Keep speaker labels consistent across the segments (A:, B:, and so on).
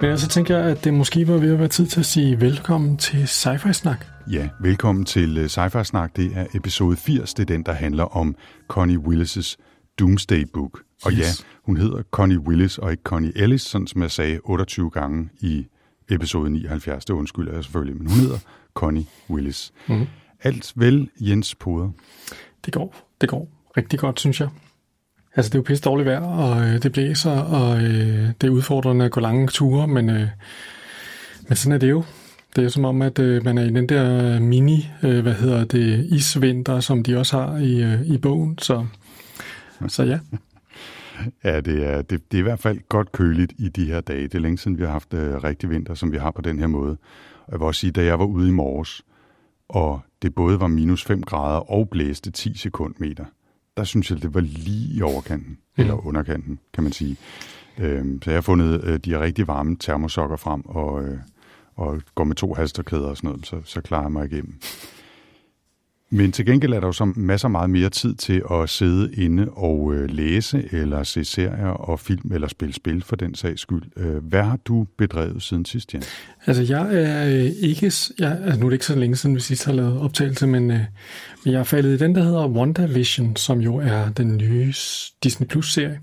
A: Men så tænker jeg, at det måske var ved at være tid til at sige velkommen til Sci-Fi Snak.
B: Ja, velkommen til uh, Sci-Fi Snak. Det er episode 80. Det er den, der handler om Connie Willis' Doomsday Book. Og
A: Yes.
B: ja, hun hedder Connie Willis og ikke Connie Ellis, sådan som jeg sagde 28 gange i episode 79. Det undskylder jeg selvfølgelig, men hun hedder Connie Willis. Mm. Alt vel, Jens Poder.
A: Det går, det går rigtig godt, synes jeg. Altså, det er jo pisse dårligt vejr, og øh, det blæser, og øh, det er udfordrende at gå lange ture, men, øh, men sådan er det jo. Det er som om, at øh, man er i den der øh, mini, øh, hvad hedder det, isvinter, som de også har i, øh, i bogen, så, så ja.
B: Ja, det er, det, det er i hvert fald godt køligt i de her dage. Det er længe siden, vi har haft øh, rigtig vinter, som vi har på den her måde. Og jeg vil også sige, da jeg var ude i morges, og det både var minus 5 grader og blæste 10 sekundmeter, der synes jeg, det var lige i overkanten, mm. eller underkanten, kan man sige. Øhm, så jeg har fundet øh, de rigtig varme termosokker frem, og, øh, og går med to halsterkæder og sådan noget, så, så klarer jeg mig igennem. Men til gengæld er der jo så masser meget mere tid til at sidde inde og øh, læse, eller se serier og film, eller spille spil for den sags skyld. Øh, hvad har du bedrevet siden sidst, Jens?
A: Altså, jeg er øh, ikke... Jeg, altså, nu er det ikke så længe siden, vi sidst har lavet optagelse, men, øh, men jeg er faldet i den, der hedder WandaVision, som jo er den nye Disney Plus-serie,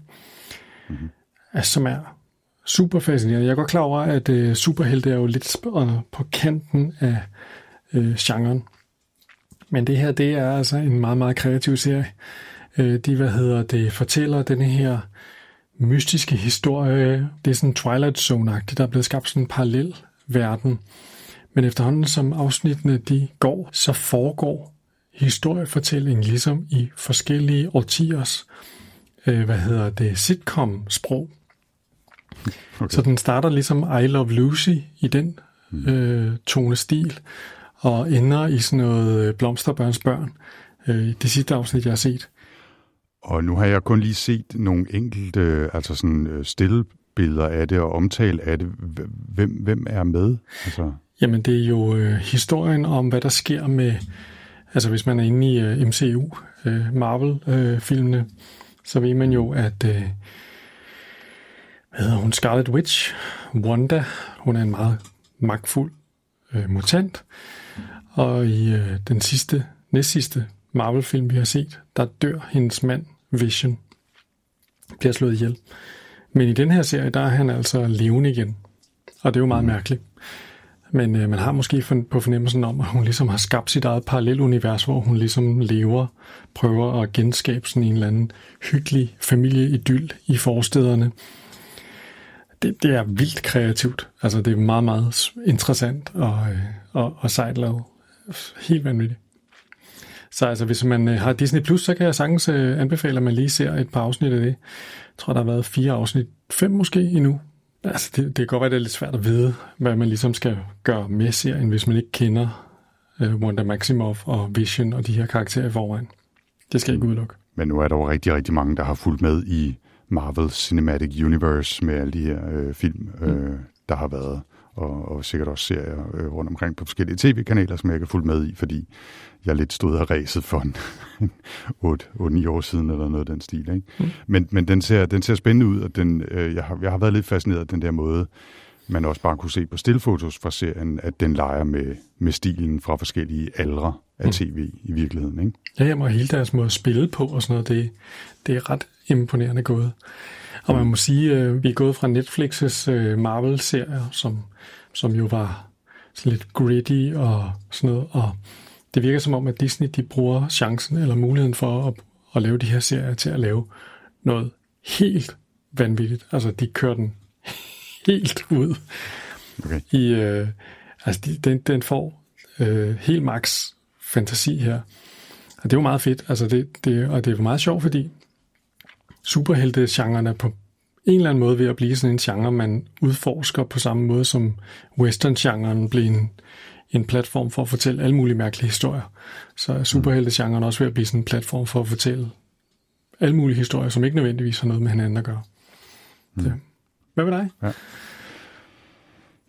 A: mm-hmm. altså, som er super fascinerende. Jeg er godt klar over, at øh, superhelte er jo lidt på kanten af øh, genren. Men det her, det er altså en meget, meget kreativ serie. Øh, de, hvad hedder det, fortæller den her mystiske historie. Det er sådan Twilight Zone-agtigt. Der er blevet skabt sådan en parallel verden. Men efterhånden som afsnittene de går, så foregår historiefortællingen ligesom i forskellige årtiers, øh, hvad hedder det, sitcom-sprog.
B: Okay.
A: Så den starter ligesom I Love Lucy i den øh, tonestil, og ender i sådan noget øh, blomsterbørns børn. Øh, det sidste afsnit, jeg har set.
B: Og nu har jeg kun lige set nogle enkelte, øh, altså sådan øh, stille billeder af det og omtale af det. Hvem, hvem er med? Altså,
A: Jamen, det er jo øh, historien om, hvad der sker med, altså hvis man er inde i øh, MCU, øh, Marvel-filmene, så ved man jo, at, øh, hvad hedder hun, Scarlet Witch, Wanda, hun er en meget magtfuld øh, mutant, og i øh, den sidste, næstsidste Marvel-film, vi har set, der dør hendes mand, Vision, bliver slået ihjel. Men i den her serie, der er han altså levende igen, og det er jo meget mærkeligt. Men øh, man har måske for, på fornemmelsen om, at hun ligesom har skabt sit eget parallelunivers, hvor hun ligesom lever, prøver at genskabe sådan en eller anden hyggelig familieidyl i forstederne. Det, det er vildt kreativt. Altså, det er meget, meget interessant og, øh, og, og sejt lavet. Helt vanvittigt. Så altså, hvis man øh, har Disney+, Plus, så kan jeg sagtens øh, anbefale, at man lige ser et par afsnit af det. Jeg tror, der har været fire afsnit, fem måske endnu. Altså, det, det kan godt være, det er lidt svært at vide, hvad man ligesom skal gøre med serien, hvis man ikke kender øh, Wanda Maximoff og Vision og de her karakterer i forvejen. Det skal jeg ikke udelukke.
B: men nu er der jo rigtig, rigtig mange, der har fulgt med i Marvel Cinematic Universe med alle de her øh, film, øh, der har været. Og, og sikkert også serier øh, rundt omkring på forskellige tv-kanaler, som jeg kan fulgt med i, fordi jeg lidt stod og ræset for en 8-9 år siden, eller noget af den stil. Ikke? Mm. Men, men den, ser, den ser spændende ud, og den, øh, jeg, har, jeg har været lidt fascineret af den der måde, man også bare kunne se på stillfotos fra serien, at den leger med, med stilen fra forskellige aldre af tv i virkeligheden. Ikke?
A: Ja, jamen, og hele deres måde at spille på og sådan noget, det, det er ret imponerende gået. Og man må sige, at vi er gået fra Netflix's øh, Marvel-serier, som, som jo var sådan lidt gritty og sådan noget, og det virker som om, at Disney de bruger chancen eller muligheden for at, at lave de her serier til at lave noget helt vanvittigt. Altså, de kører den helt ud
B: Okay.
A: i, øh, altså de, den, den får øh, helt max fantasi her. Og det er jo meget fedt, altså det, det, og det er jo meget sjovt, fordi superhelte-genren er på en eller anden måde ved at blive sådan en genre, man udforsker på samme måde som western-genren blev en, en platform for at fortælle alle mulige mærkelige historier. Så er superhelte-genren også ved at blive sådan en platform for at fortælle alle mulige historier, som ikke nødvendigvis har noget med hinanden at gøre. Mm. Så. Hvad med dig? Ja.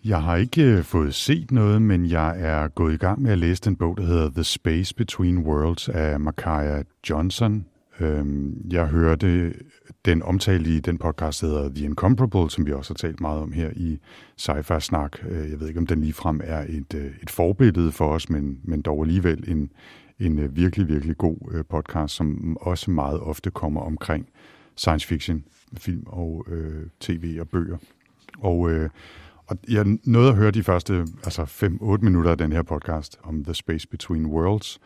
B: Jeg har ikke øh, fået set noget, men jeg er gået i gang med at læse den bog, der hedder The Space Between Worlds af Makaya Johnson. Øh, jeg hørte den omtale i den podcast, der hedder The Incomparable, som vi også har talt meget om her i sci Snak. Øh, jeg ved ikke, om den ligefrem er et, øh, et forbillede for os, men, men dog alligevel en, en øh, virkelig, virkelig god podcast, som også meget ofte kommer omkring science fiction, film og øh, tv og bøger. Og øh, og jeg nåede at høre de første altså 5-8 minutter af den her podcast om The Space Between Worlds,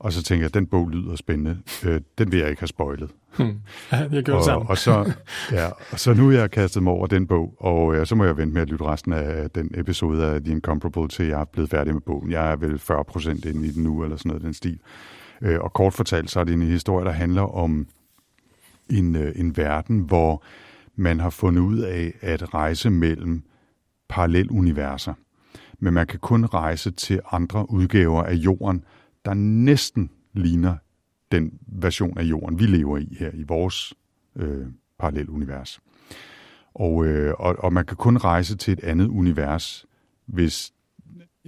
B: og så tænkte jeg, den bog lyder spændende. Øh, den vil jeg ikke have spoilet.
A: Hmm. Ja, jeg gjorde
B: og,
A: sammen.
B: og, så, ja, og så nu er jeg kastet mig over den bog, og ja, så må jeg vente med at lytte resten af den episode af The Incomparable, til jeg er blevet færdig med bogen. Jeg er vel 40 procent inde i den nu, eller sådan noget den stil. Øh, og kort fortalt, så er det en historie, der handler om en, øh, en verden, hvor man har fundet ud af at rejse mellem paralleluniverser. Men man kan kun rejse til andre udgaver af jorden, der næsten ligner den version af jorden, vi lever i her i vores øh, parallelunivers. Og, øh, og, og man kan kun rejse til et andet univers, hvis,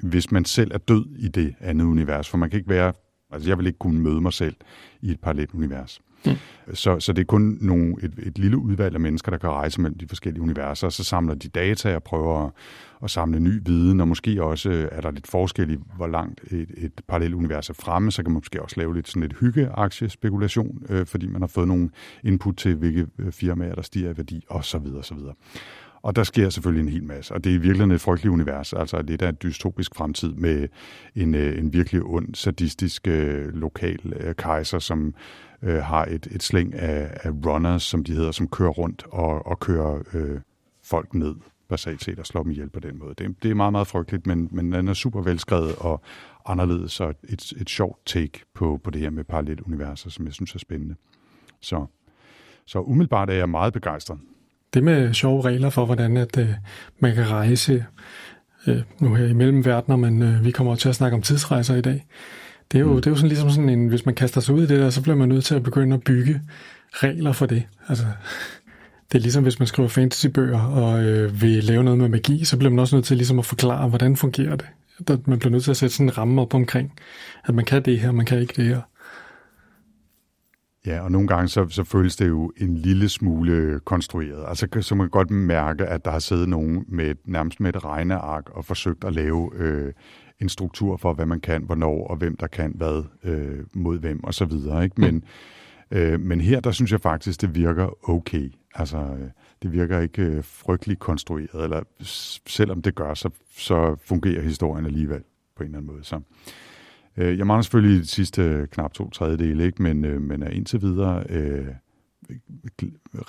B: hvis man selv er død i det andet univers. For man kan ikke være, altså jeg vil ikke kunne møde mig selv i et parallelt univers. Mm. Så, så det er kun nogle, et, et lille udvalg af mennesker, der kan rejse mellem de forskellige universer, og så samler de data og prøver at, at samle ny viden, og måske også øh, er der lidt forskel i, hvor langt et, et parallelt univers er fremme, så kan man måske også lave lidt sådan lidt hyggeaktiespekulation, øh, fordi man har fået nogle input til, hvilke øh, firmaer, der stiger i værdi, osv. osv. Og der sker selvfølgelig en hel masse, og det er virkelig et frygteligt univers, altså lidt af en dystopisk fremtid med en, øh, en virkelig ond, sadistisk øh, lokal øh, kejser, som øh, har et, et slæng af, af runners, som de hedder, som kører rundt og, og kører øh, folk ned basalt set og slår dem ihjel på den måde. Det, det er meget, meget frygteligt, men, men den er super velskrevet og anderledes, og et, et sjovt take på, på det her med parallelt universer, som jeg synes er spændende. Så, så umiddelbart er jeg meget begejstret.
A: Det med sjove regler for, hvordan at, øh, man kan rejse øh, nu her i mellemverdenen, men øh, vi kommer til at snakke om tidsrejser i dag. Det er jo, mm. det er jo sådan ligesom sådan en, hvis man kaster sig ud i det der, så bliver man nødt til at begynde at bygge regler for det. Altså, det er ligesom hvis man skriver fantasybøger og øh, vil lave noget med magi, så bliver man også nødt til ligesom at forklare, hvordan fungerer det. Man bliver nødt til at sætte sådan en ramme op omkring, at man kan det her, man kan ikke det her.
B: Ja, og nogle gange så, så føles det jo en lille smule konstrueret. Altså så man kan godt mærke, at der har siddet nogen med nærmest med et regneark og forsøgt at lave øh, en struktur for, hvad man kan, hvornår og hvem der kan hvad øh, mod hvem og så videre. Ikke? Men, mm. øh, men her, der synes jeg faktisk, det virker okay. Altså, øh, det virker ikke øh, frygteligt konstrueret, eller selvom det gør, så, så fungerer historien alligevel på en eller anden måde. Så, øh, jeg mangler selvfølgelig de sidste øh, knap to tredjedele, ikke? Men, øh, men er indtil videre øh,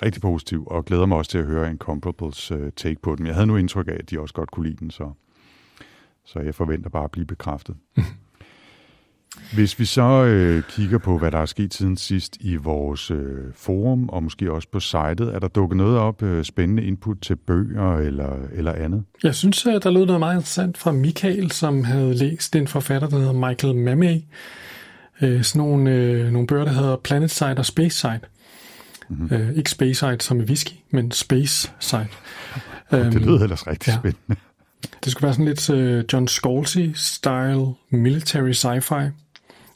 B: rigtig positiv, og glæder mig også til at høre en Comparables øh, take på den. Jeg havde nu indtryk af, at de også godt kunne lide den, så så jeg forventer bare at blive bekræftet. Hvis vi så øh, kigger på, hvad der er sket siden sidst i vores øh, forum, og måske også på sitet, er der dukket noget op, øh, spændende input til bøger eller, eller andet?
A: Jeg synes, at der lød noget meget interessant fra Michael, som havde læst en forfatter, der hedder Michael Mamey. Øh, sådan nogle, øh, nogle bøger, der hedder Planet Side og Space Side. Mm-hmm. Øh, ikke Space Side som i whisky, men Space Side.
B: Det lyder ellers rigtig ja. spændende.
A: Det skulle være sådan lidt uh, John Scalzi-style military sci-fi.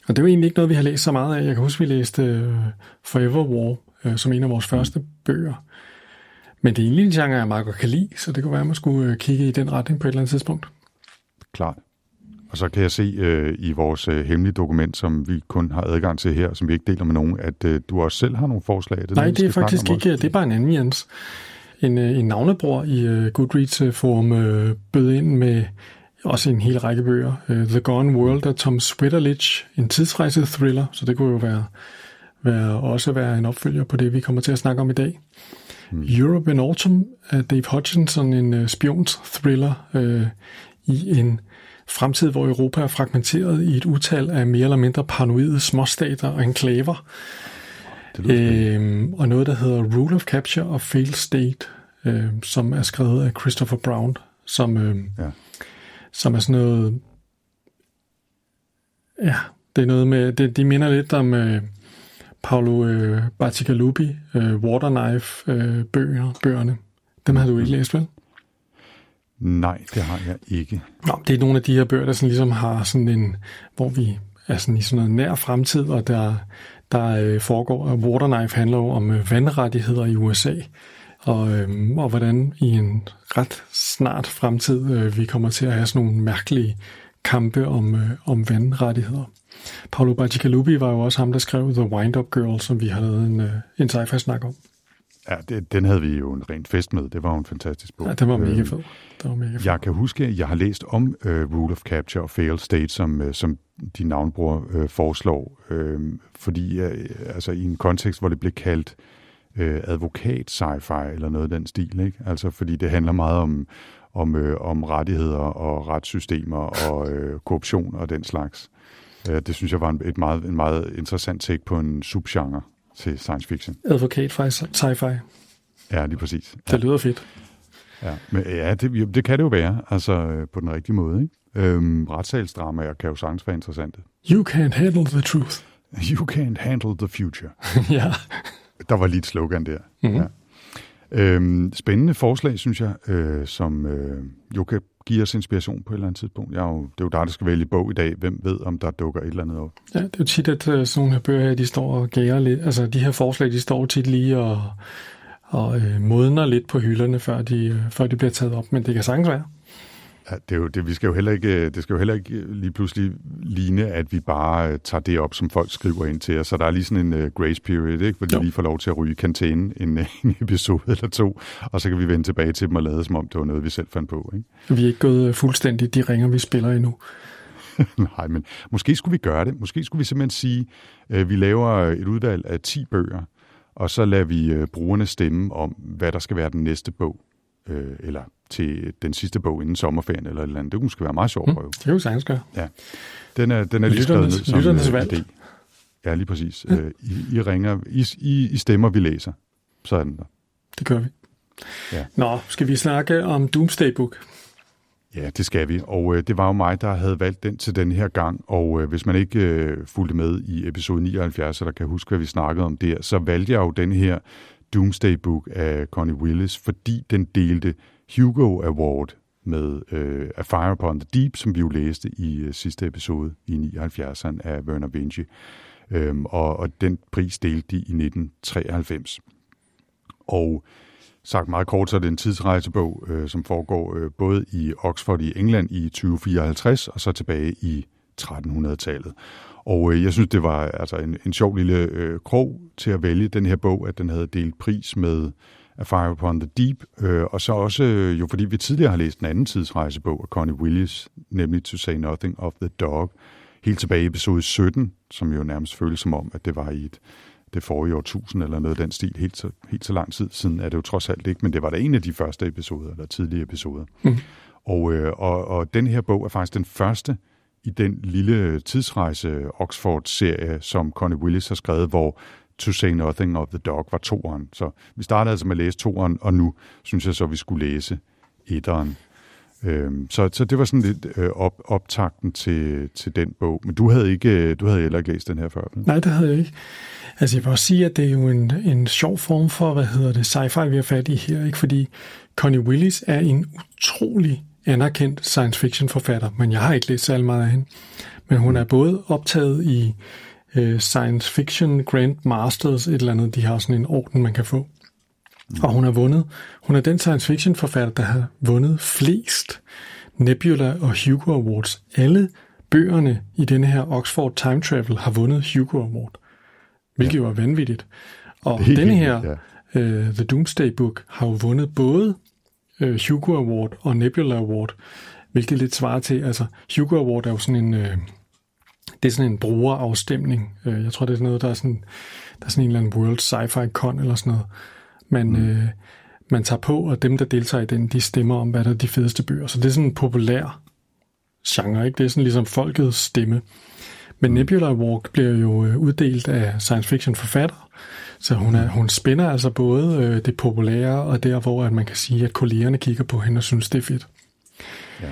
A: Og det var egentlig ikke noget, vi har læst så meget af. Jeg kan huske, vi læste uh, Forever War uh, som en af vores første bøger. Men det er egentlig en genre, jeg meget godt kan lide, så det kunne være, at man skulle uh, kigge i den retning på et eller andet tidspunkt.
B: Klart. Og så kan jeg se uh, i vores uh, hemmelige dokument, som vi kun har adgang til her, som vi ikke deler med nogen, at uh, du også selv har nogle forslag.
A: Det Nej, det er faktisk ikke, det er bare en anden Jens en, øh, en navnebror i uh, Goodreads-forum uh, bød ind med også en hel række bøger. Uh, The Gone World af Tom Swetterlich, en tidsrejse-thriller, så det kunne jo være, være også være en opfølger på det, vi kommer til at snakke om i dag. Mm. Europe in Autumn af Dave Hutchinson, en uh, spions-thriller uh, i en fremtid, hvor Europa er fragmenteret i et utal af mere eller mindre paranoide småstater og enklaver. Øhm, og noget, der hedder Rule of Capture og Failed State, øh, som er skrevet af Christopher Brown, som, øh,
B: Ja.
A: Som er sådan noget... Ja, det er noget med... Det, de minder lidt om øh, Paolo øh, Bacigalupi, øh, Waterknife øh, bøger, bøgerne. Dem har du ikke læst, vel?
B: Nej, det har jeg ikke.
A: Nå, det er nogle af de her bøger, der sådan ligesom har sådan en, hvor vi er sådan i sådan noget nær fremtid, og der, der øh, foregår, og Waterknife handler jo om øh, vandrettigheder i USA, og, øh, og hvordan i en ret snart fremtid øh, vi kommer til at have sådan nogle mærkelige kampe om, øh, om vandrettigheder. Paolo Bacigalupi var jo også ham, der skrev The Wind-Up Girl, som vi har lavet en, øh, en sci-fi-snak om.
B: Ja, det, den havde vi jo en rent fest med. Det var jo en fantastisk bog.
A: Ja, den var mega
B: Øh,
A: fed. Den var mega fed.
B: Jeg kan huske, at jeg har læst om uh, Rule of Capture og Failed State, som, uh, som de navnbrugere uh, foreslår, uh, fordi uh, altså i en kontekst, hvor det blev kaldt uh, advokat sci-fi eller noget af den stil, ikke? Altså fordi det handler meget om, om, uh, om rettigheder og retssystemer og uh, korruption og den slags. Uh, det synes jeg var en, et meget, en meget interessant take på en subgenre til science fiction.
A: Advokat sci-fi.
B: Ja, lige præcis. Ja.
A: Det lyder fedt.
B: Ja, men ja det, jo, det kan det jo være, altså øh, på den rigtige måde. Ikke? Øhm, retssalsdramaer kan jo sagtens være interessante.
A: You can't handle the truth.
B: You can't handle the future.
A: ja.
B: Der var lige et slogan der.
A: Mhm.
B: Ja. Øhm, spændende forslag, synes jeg, øh, som øh, jo kan give os inspiration på et eller andet tidspunkt. Jeg er jo, det er jo dig, der skal vælge bog i dag. Hvem ved, om der dukker et eller andet op?
A: Ja, det er jo tit, at uh, sådan nogle her bøger her, de står og gærer lidt. Altså, de her forslag, de står tit lige og, og øh, modner lidt på hylderne, før de, øh, før de bliver taget op. Men det kan sagtens være.
B: Det, er jo, det, vi skal jo heller ikke, det skal jo heller ikke lige pludselig ligne, at vi bare øh, tager det op, som folk skriver ind til os. Så der er lige sådan en uh, grace period, ikke? hvor de
A: Jo.
B: lige får lov til at ryge i kantænen en, øh, en episode eller to, og så kan vi vende tilbage til dem og lade som om, det var noget, vi selv fandt på. Ikke?
A: Vi er ikke gået øh, fuldstændig de ringer, vi spiller endnu.
B: Nej, men måske skulle vi gøre det. Måske skulle vi simpelthen sige, at vi laver et udvalg af 10 bøger, og så lader vi øh, brugerne stemme om, hvad der skal være den næste bog, øh, eller til den sidste bog inden sommerferien, eller et eller andet. Det kunne måske være meget sjovt at prøve.
A: Det kan vi sagtens gøre.
B: Den er, den er lige skrevet ned som
A: lytternes
B: øh,
A: valg.
B: idé. Ja, lige præcis. Ja. I, I ringer, I, I, I stemmer, vi læser. Så er den der.
A: Det gør vi.
B: Ja.
A: Nå, skal vi snakke om Doomsday Book?
B: Ja, det skal vi. Og øh, det var jo mig, der havde valgt den til den her gang. Og øh, hvis man ikke øh, fulgte med i episode 79, eller kan huske, hvad vi snakkede om der, så valgte jeg jo den her Doomsday Book af Connie Willis, fordi den delte Hugo Award med øh, A Fire Upon the Deep, som vi jo læste i øh, sidste episode i 79'eren af Werner Vinci. Øhm, og, og den pris delte de i 1993. Og sagt meget kort, så er det en tidsrejsebog, øh, som foregår øh, både i Oxford i England i 2054 og så tilbage i 1300-tallet. Og øh, jeg synes, det var altså en, en sjov lille øh, krog til at vælge den her bog, at den havde delt pris med A Fire Upon the Deep, øh, og så også øh, jo fordi vi tidligere har læst en anden tidsrejsebog af Connie Willis, nemlig To Say Nothing of the Dog, helt tilbage i episode 17, som jo nærmest føles som om, at det var i et det forrige årtusind eller noget af den stil, helt så, helt så lang tid siden er det jo trods alt ikke, men det var da en af de første episoder, eller tidlige episoder.
A: Mhm.
B: Og, øh, og, og den her bog er faktisk den første i den lille tidsrejse Oxford-serie, som Connie Willis har skrevet, hvor To Say Nothing of the Dog var toeren. Så vi startede altså med at læse toeren, og nu synes jeg så, at vi skulle læse etteren. Øhm, så, så det var sådan lidt øh, op, optakten til, til den bog. Men du havde ikke, øh, du havde heller ikke læst den her før.
A: Nej, det havde jeg ikke. Altså, jeg vil også sige, at det er jo en, en sjov form for, hvad hedder det, sci-fi, vi har fat i her, ikke? Fordi Connie Willis er en utrolig anerkendt science fiction forfatter, men jeg har ikke læst særlig meget af hende. Men hun er både optaget i øh, Science Fiction Grand Masters, et eller andet, de har sådan en orden, man kan få. Og hun har vundet, hun er den science fiction forfatter, der har vundet flest Nebula og Hugo Awards. Alle bøgerne i denne her Oxford Time Travel har vundet Hugo Award, hvilket jo er vanvittigt. Og denne her,
B: vildt,
A: uh, The Doomsday Book, har jo vundet både uh, Hugo Award og Nebula Award, hvilket lidt svarer til, altså Hugo Award er jo sådan en, uh, det er sådan en brugerafstemning. Uh, jeg tror, det er sådan noget, der er sådan, der er sådan en eller anden World Sci-Fi Con eller sådan noget. Man, mm. øh, man tager på, og dem, der deltager i den, de stemmer om, hvad der er de fedeste bøger. Så det er sådan en populær genre, ikke? Det er sådan ligesom folkets stemme. Men Nebula Walk bliver jo øh, uddelt af science fiction forfatter, så hun, er, hun spænder altså både øh, det populære og der, hvor at man kan sige, at kollegerne kigger på hende og synes, det er fedt.
B: Ja.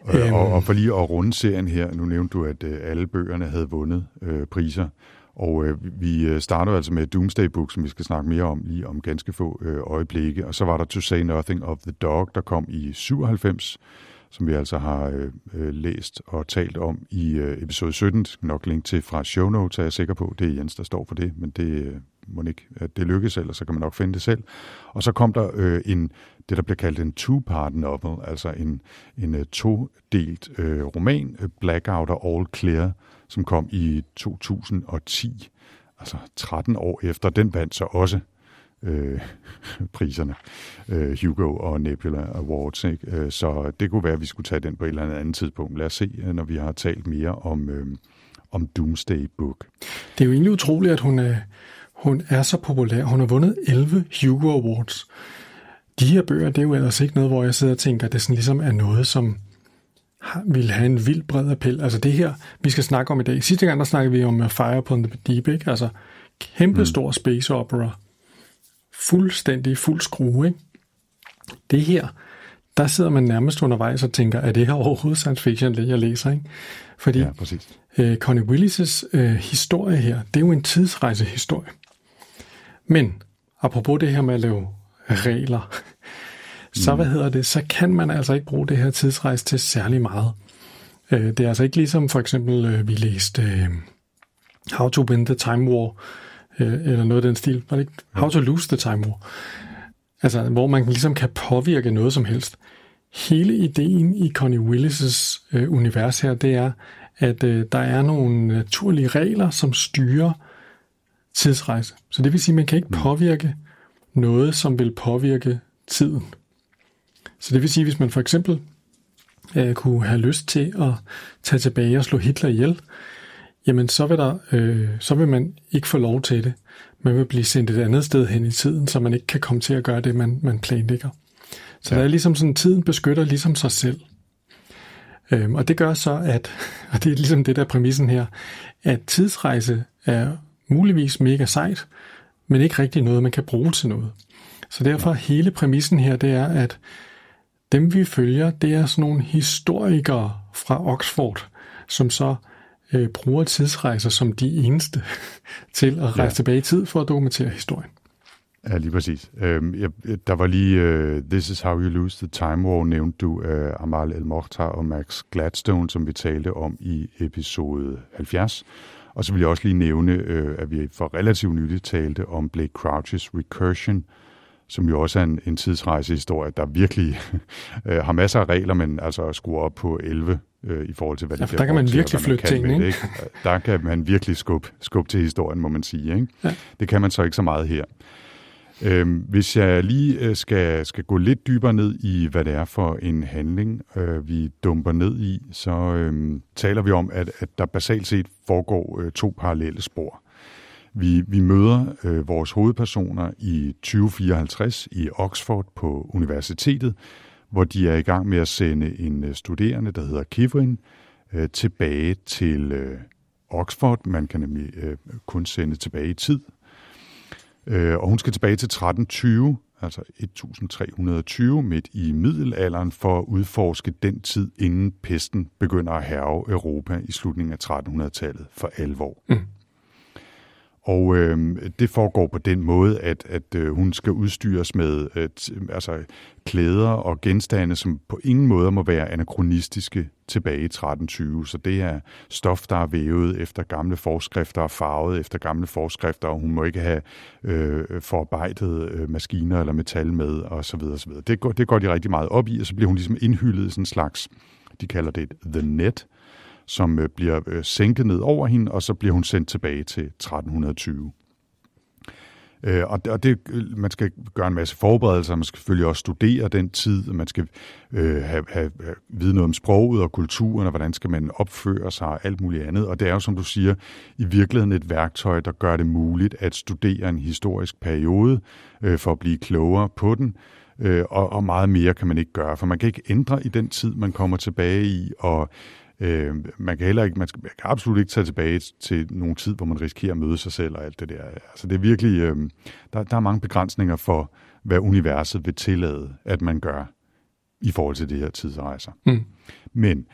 B: Og, øhm, og, og for lige at runde serien her, nu nævnte du, at øh, alle bøgerne havde vundet øh, priser, og øh, vi starter altså med Doomsday Book, som vi skal snakke mere om lige om ganske få øh, øjeblikke, og så var der To Say Nothing of the Dog, der kom i 97, som vi altså har øh, øh, læst og talt om i øh, episode 17. Skal nok link til fra show notes, er jeg sikker på. Det er Jens, der står for det, men det øh, må ikke at det lykkes, eller så kan man nok finde det selv. Og så kom der øh, en, det, der bliver kaldt en two-part novel, altså en, en uh, todelt øh, roman, øh, Blackout og All Clear, som kom i 2010, altså 13 år efter. Den vandt så også øh, priserne, øh, Hugo og Nebula Awards. Ikke? Øh, så det kunne være, at vi skulle tage den på et eller andet tidspunkt. Lad os se, øh, når vi har talt mere om, øh, om Doomsday Book.
A: Det er jo egentlig utroligt, at hun er, hun er så populær. Hun har vundet 11 Hugo Awards. De her bøger, det er jo ellers ikke noget, hvor jeg sidder og tænker, at det sådan ligesom er noget, som vil have en vild bred appel. Altså det her, vi skal snakke om i dag. Sidste gang, der snakkede vi om Fire upon the Deep, ikke? Altså kæmpe stor mm. space opera fuldstændig fuld skrue. Ikke? Det her, der sidder man nærmest undervejs og tænker, er det her overhovedet science fiction, det jeg læser? Ikke? Fordi ja, præcis. Øh, Connie Willis' øh, historie her, det er jo en tidsrejsehistorie. Men apropos det her med at lave regler, så mm. hvad hedder det, så kan man altså ikke bruge det her tidsrejse til særlig meget. Øh, det er altså ikke ligesom for eksempel, øh, vi læste øh, How to Win the Time War, eller noget af den stil. Var det ikke? How to Lose the Time War. Altså, hvor man ligesom kan påvirke noget som helst. Hele ideen i Connie Willis' øh, univers her, det er, at øh, der er nogle naturlige regler, som styrer tidsrejse. Så det vil sige, at man kan ikke mm. påvirke noget, som vil påvirke tiden. Så det vil sige, hvis man for eksempel øh, kunne have lyst til at tage tilbage og slå Hitler ihjel, jamen så vil, der, øh, så vil man ikke få lov til det. Man vil blive sendt et andet sted hen i tiden, så man ikke kan komme til at gøre det, man, man planlægger. Så ja. der er ligesom sådan, tiden beskytter ligesom sig selv. Øhm, og det gør så, at, og det er ligesom det der præmissen her, at tidsrejse er muligvis mega sejt, men ikke rigtig noget, man kan bruge til noget. Så derfor ja. hele præmissen her, det er, at dem vi følger, det er sådan nogle historikere fra Oxford, som så øh, bruger tidsrejser som de eneste til at rejse ja. tilbage i tid for at dokumentere historien.
B: Ja, lige præcis. Øhm, jeg, der var lige uh, This is how you lose the time war, nævnte du uh, Amal El Mokhtar og Max Gladstone, som vi talte om i episode 70. Og så vil jeg også lige nævne, uh, at vi for relativt nyligt talte om Blake Crouch's Recursion, som jo også er en, en tidsrejsehistorie, der virkelig uh, har masser af regler, men altså skruer op på 11 øh, i forhold til, hvad
A: ja, det der kan man virkelig til, flytte ting, ikke? ikke?
B: Der kan man virkelig skubbe, skub til historien, må man sige. Ikke? Ja. Det kan man så ikke så meget her. Øhm, hvis jeg lige øh, skal, skal gå lidt dybere ned i, hvad det er for en handling, øh, vi dumper ned i, så øh, taler vi om, at, at der basalt set foregår øh, to parallelle spor. Vi, vi møder øh, vores hovedpersoner i 2054 i Oxford på universitetet, hvor de er i gang med at sende en øh, studerende, der hedder Kivrin, øh, tilbage til øh, Oxford. Man kan nemlig øh, kun sende tilbage i tid. Øh, Og hun skal tilbage til 1320, altså 1320 midt i middelalderen, for at udforske den tid, inden pesten begynder at herve Europa i slutningen af 1300-tallet for alvor. Mm. Og øh, det foregår på den måde, at, at øh, hun skal udstyres med øh, at, altså, klæder og genstande, som på ingen måde må være anakronistiske tilbage i 1320. Så det er stof, der er vævet efter gamle forskrifter og farvet efter gamle forskrifter, og hun må ikke have øh, forarbejdet øh, maskiner eller metal med, og så videre, og så videre. Det går, det går de rigtig meget op i, og så bliver hun ligesom indhyldet i sådan en slags, de kalder det et the net, som øh, bliver øh, sænket ned over hende, og så bliver hun sendt tilbage til 1320. Øh, og det, og det, øh, man skal gøre en masse forberedelser, man skal selvfølgelig også studere den tid, man skal øh, have, have, have vide noget om sproget og kulturen, og hvordan skal man opføre sig og alt muligt andet. Og det er jo, som du siger, i virkeligheden et værktøj, der gør det muligt at studere en historisk periode øh, for at blive klogere på den. Øh, og, og meget mere kan man ikke gøre, for man kan ikke ændre i den tid, man kommer tilbage i, og Øh, man kan heller ikke, man, skal, man kan absolut ikke tage tilbage til nogen tid, hvor man risikerer at møde sig selv og alt det der. Altså det er virkelig, øh, der, der er mange begrænsninger for, hvad universet vil tillade, at man gør i forhold til de her tidsrejser.
A: Mm.
B: Men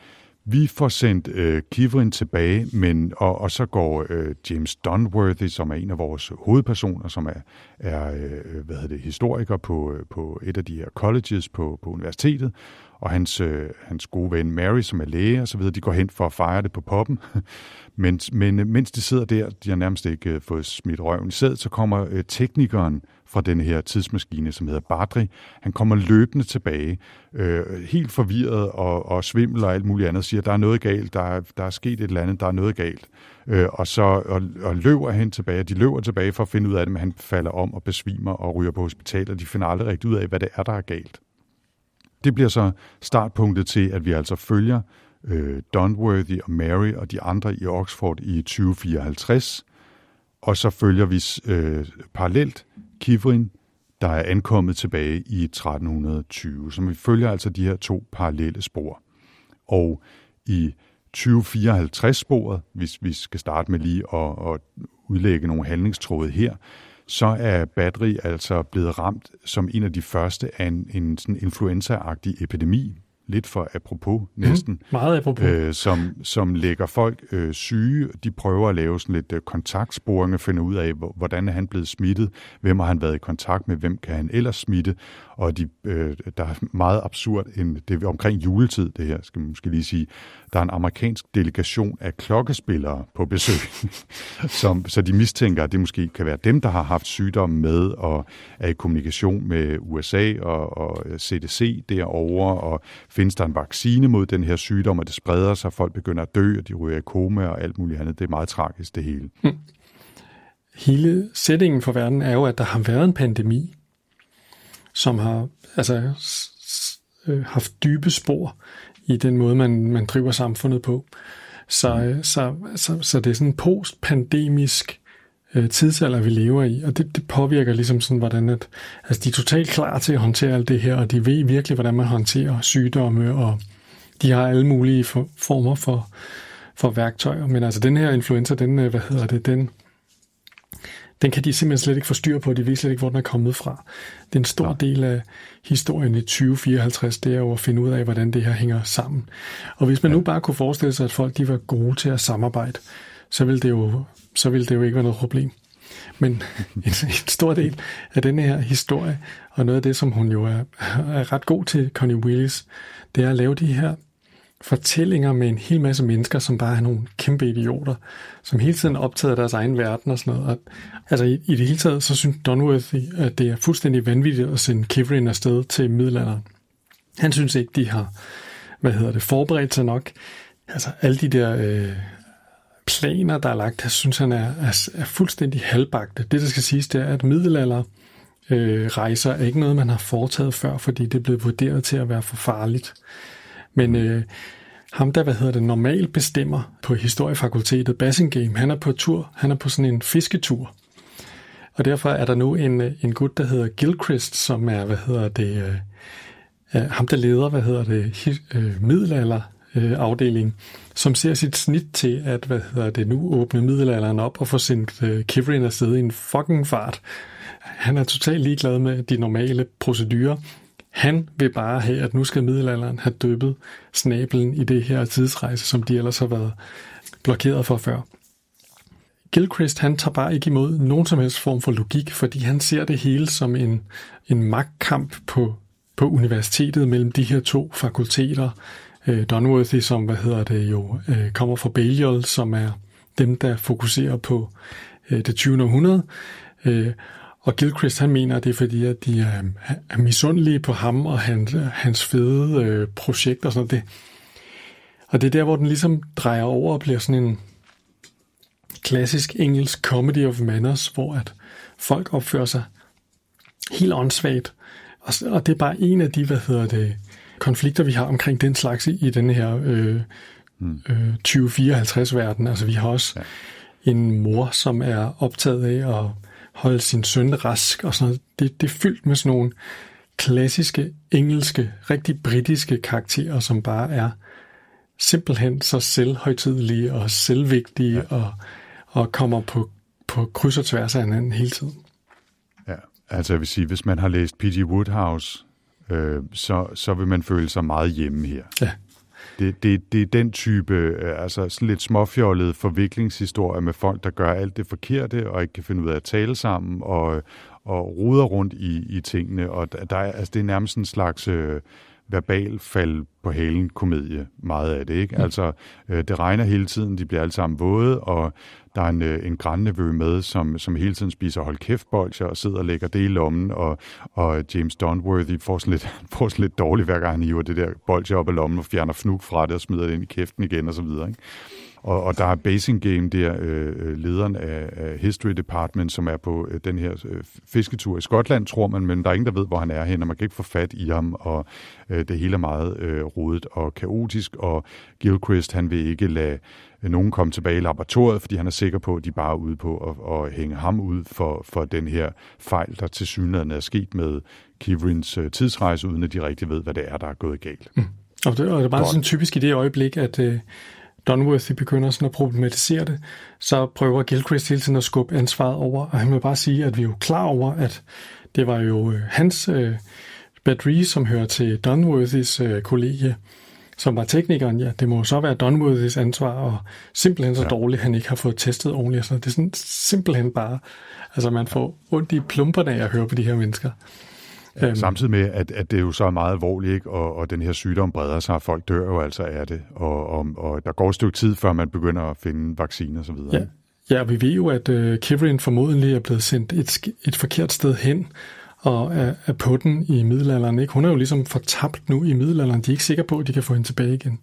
B: vi får sendt øh, Kivrin tilbage, men, og, og så går øh, James Dunworthy, som er en af vores hovedpersoner, som er, er øh, hvad hedder det, historiker på, øh, på et af de her colleges på, på universitetet, og hans, øh, hans gode ven Mary, som er læge og så videre, de går hen for at fejre det på poppen. men, men øh, mens de sidder der, de har nærmest ikke øh, fået smidt røven i sæd, så kommer øh, teknikeren fra den her tidsmaskine, som hedder Badri. Han kommer løbende tilbage, øh, helt forvirret og, og svimmel og alt muligt andet, siger, der er noget galt, der er, der er sket et eller andet, der er noget galt. Øh, og så og, og løber hen tilbage. De løber tilbage for at finde ud af det, men han falder om og besvimer og ryger på hospitalet, og de finder aldrig rigtig ud af, hvad det er, der er galt. Det bliver så startpunktet til, at vi altså følger øh, Dunworthy og Mary og de andre i Oxford i 2054, og så følger vi øh, parallelt Kivrin, der er ankommet tilbage i 1320. Så vi følger altså de her to parallelle spor. Og i 2054-sporet, hvis vi skal starte med lige at, at udlægge nogle handlingstråde her, så er Badri altså blevet ramt som en af de første af en, en sådan influenza-agtig epidemi, lidt for apropos næsten. Mm,
A: meget apropos.
B: Øh, som, som lægger folk øh, syge. De prøver at lave sådan lidt øh, kontaktsporing og finde ud af, hvordan er han blevet smittet, hvem har han været i kontakt med, hvem kan han ellers smitte. Og de, øh, der er meget absurd, en, det er omkring juletid det her, skal man måske lige sige. Der er en amerikansk delegation af klokkespillere på besøg, som, så de mistænker, at det måske kan være dem, der har haft sygdommen med og er i kommunikation med USA og, og CDC derovre, og findes der en vaccine mod den her sygdom, og det spreder sig, folk begynder at dø, og de ryger i koma og alt muligt andet. Det er meget tragisk, det hele. Hmm.
A: Hele sætningen for verden er jo, at der har været en pandemi, som har altså, øh, haft dybe spor i den måde, man, man driver samfundet på. Så, mm. så, så, så det er sådan en postpandemisk øh, tidsalder, vi lever i, og det, det påvirker ligesom sådan, hvordan at, altså de er totalt klar til at håndtere alt det her, og de ved virkelig, hvordan man håndterer sygdomme, og de har alle mulige for, former for, for værktøjer. Men altså den her influenza, den, øh, hvad hedder det, den, den kan de simpelthen slet ikke få styr på, de ved slet ikke, hvor den er kommet fra. Det er en stor ja. del af historien i 2054, det er jo at finde ud af, hvordan det her hænger sammen. Og hvis man ja. nu bare kunne forestille sig, at folk de var gode til at samarbejde, så ville det jo, så ville det jo ikke være noget problem. Men en, en stor del af denne her historie, og noget af det, som hun jo er, er ret god til, Connie Willis, det er at lave de her fortællinger med en hel masse mennesker, som bare er nogle kæmpe idioter, som hele tiden optager deres egen verden og sådan noget. Og, altså i, i det hele taget, så synes Donworthy, at det er fuldstændig vanvittigt at sende Kivrin afsted til middelalderen. Han synes ikke, de har, hvad hedder det, forberedt sig nok. Altså alle de der øh, planer, der er lagt, jeg synes han er, er, er fuldstændig halvbagte. Det, der skal siges, det er, at middelalder øh, rejser er ikke noget, man har foretaget før, fordi det blev vurderet til at være for farligt. Men øh, ham, der hvad hedder det, normalt bestemmer på historiefakultetet, Bassingame, han er på tur, han er på sådan en fisketur. Og derfor er der nu en, en gut, der hedder Gilchrist, som er, hvad hedder det, øh, ham der leder, hvad hedder det, øh, middelalder øh, afdeling, som ser sit snit til at, hvad hedder det, nu åbne middelalderen op og få sendt øh, Kivrin afsted i en fucking fart. Han er totalt ligeglad med de normale procedurer. Han vil bare have, at nu skal middelalderen have døbet snabelen i det her tidsrejse, som de ellers har været blokeret for før. Gilchrist han tager bare ikke imod nogen som helst form for logik, fordi han ser det hele som en, en magtkamp på, på universitetet mellem de her to fakulteter. Øh, Dunworthy, som hvad hedder det jo, øh, kommer fra Balliol, som er dem, der fokuserer på øh, det 20. århundrede. Øh, og Gilchrist han mener, at det er fordi, at de er, er misundelige på ham og hans, hans fede øh, projekt og sådan noget. Det. Og det er der, hvor den ligesom drejer over og bliver sådan en klassisk engelsk comedy of manners, hvor at folk opfører sig helt åndssvagt. Og, og det er bare en af de, hvad hedder det, konflikter, vi har omkring den slags i, i denne her øh, mm. øh, 2054-verden. Altså vi har også ja. en mor, som er optaget af at holde sin søn rask og sådan noget. Det, det er fyldt med sådan nogle klassiske, engelske, rigtig britiske karakterer, som bare er simpelthen så selvhøjtidelige og selvvigtige ja. og, og kommer på, på kryds og tværs af hinanden hele tiden.
B: Ja, altså jeg vil sige, hvis man har læst P.G. Woodhouse, øh, så, så vil man føle sig meget hjemme her.
A: Ja.
B: Det, det, det er den type, øh, altså sådan lidt småfjollet forviklingshistorie med folk, der gør alt det forkerte og ikke kan finde ud af at tale sammen og, og ruder rundt i, i tingene. Og der er, altså, det er nærmest en slags øh, verbal fald på halen komedie, meget af det. Ikke? Mm. Altså, øh, det regner hele tiden, de bliver alle sammen våde, og der er en, øh, en grandnevø med, som, som hele tiden spiser hold kæft bolcher og sidder og lægger det i lommen, og, og James Donworthy får sådan, lidt, får sådan lidt dårligt, hver gang han hiver det der bolcher op i lommen og fjerner fnug fra det og smider det ind i kæften igen og så videre. Ikke? Og, og der er Basing Game der, øh, øh, lederen af, af History Department, som er på øh, den her øh, fisketur i Skotland, tror man, men der er ingen, der ved, hvor han er hen, og man kan ikke få fat i ham, og øh, det hele er meget øh, rodet og kaotisk, og Gilchrist, han vil ikke lade nogen komme tilbage i laboratoriet, fordi han er sikker på, at de bare er ude på at, at hænge ham ud for, for den her fejl, der til synligheden er sket med Kivrins øh, tidsrejse, uden at de rigtig ved, hvad det er, der er gået galt. Mm.
A: Og det, og det er bare sådan typisk i det øjeblik, at, øh, Dunworthy begynder sådan at problematisere det, så prøver Gilchrist hele tiden at skubbe ansvaret over, og han vil bare sige, at vi er jo klar over, at det var jo øh, hans øh, Badri, som hører til Dunworthys øh, kollegie, som var teknikeren, ja, det må så være Dunworthys ansvar, og simpelthen så ja. dårligt, han ikke har fået testet ordentligt. Så det er sådan simpelthen bare, altså man får ondt i plumperne af at høre på de her mennesker.
B: Ja, øhm. Samtidig med, at, at det jo så er meget alvorligt, ikke? Og, og den her sygdom breder sig, og folk dør jo altså af det, og, og, og der går et stykke tid, før man begynder at finde vacciner osv.
A: Ja. ja, vi ved jo, at uh, Kivrin formodentlig er blevet sendt et, et forkert sted hen, og er, er på den i middelalderen. Ikke? Hun er jo ligesom fortabt nu i middelalderen. De er ikke sikre på, at de kan få hende tilbage igen.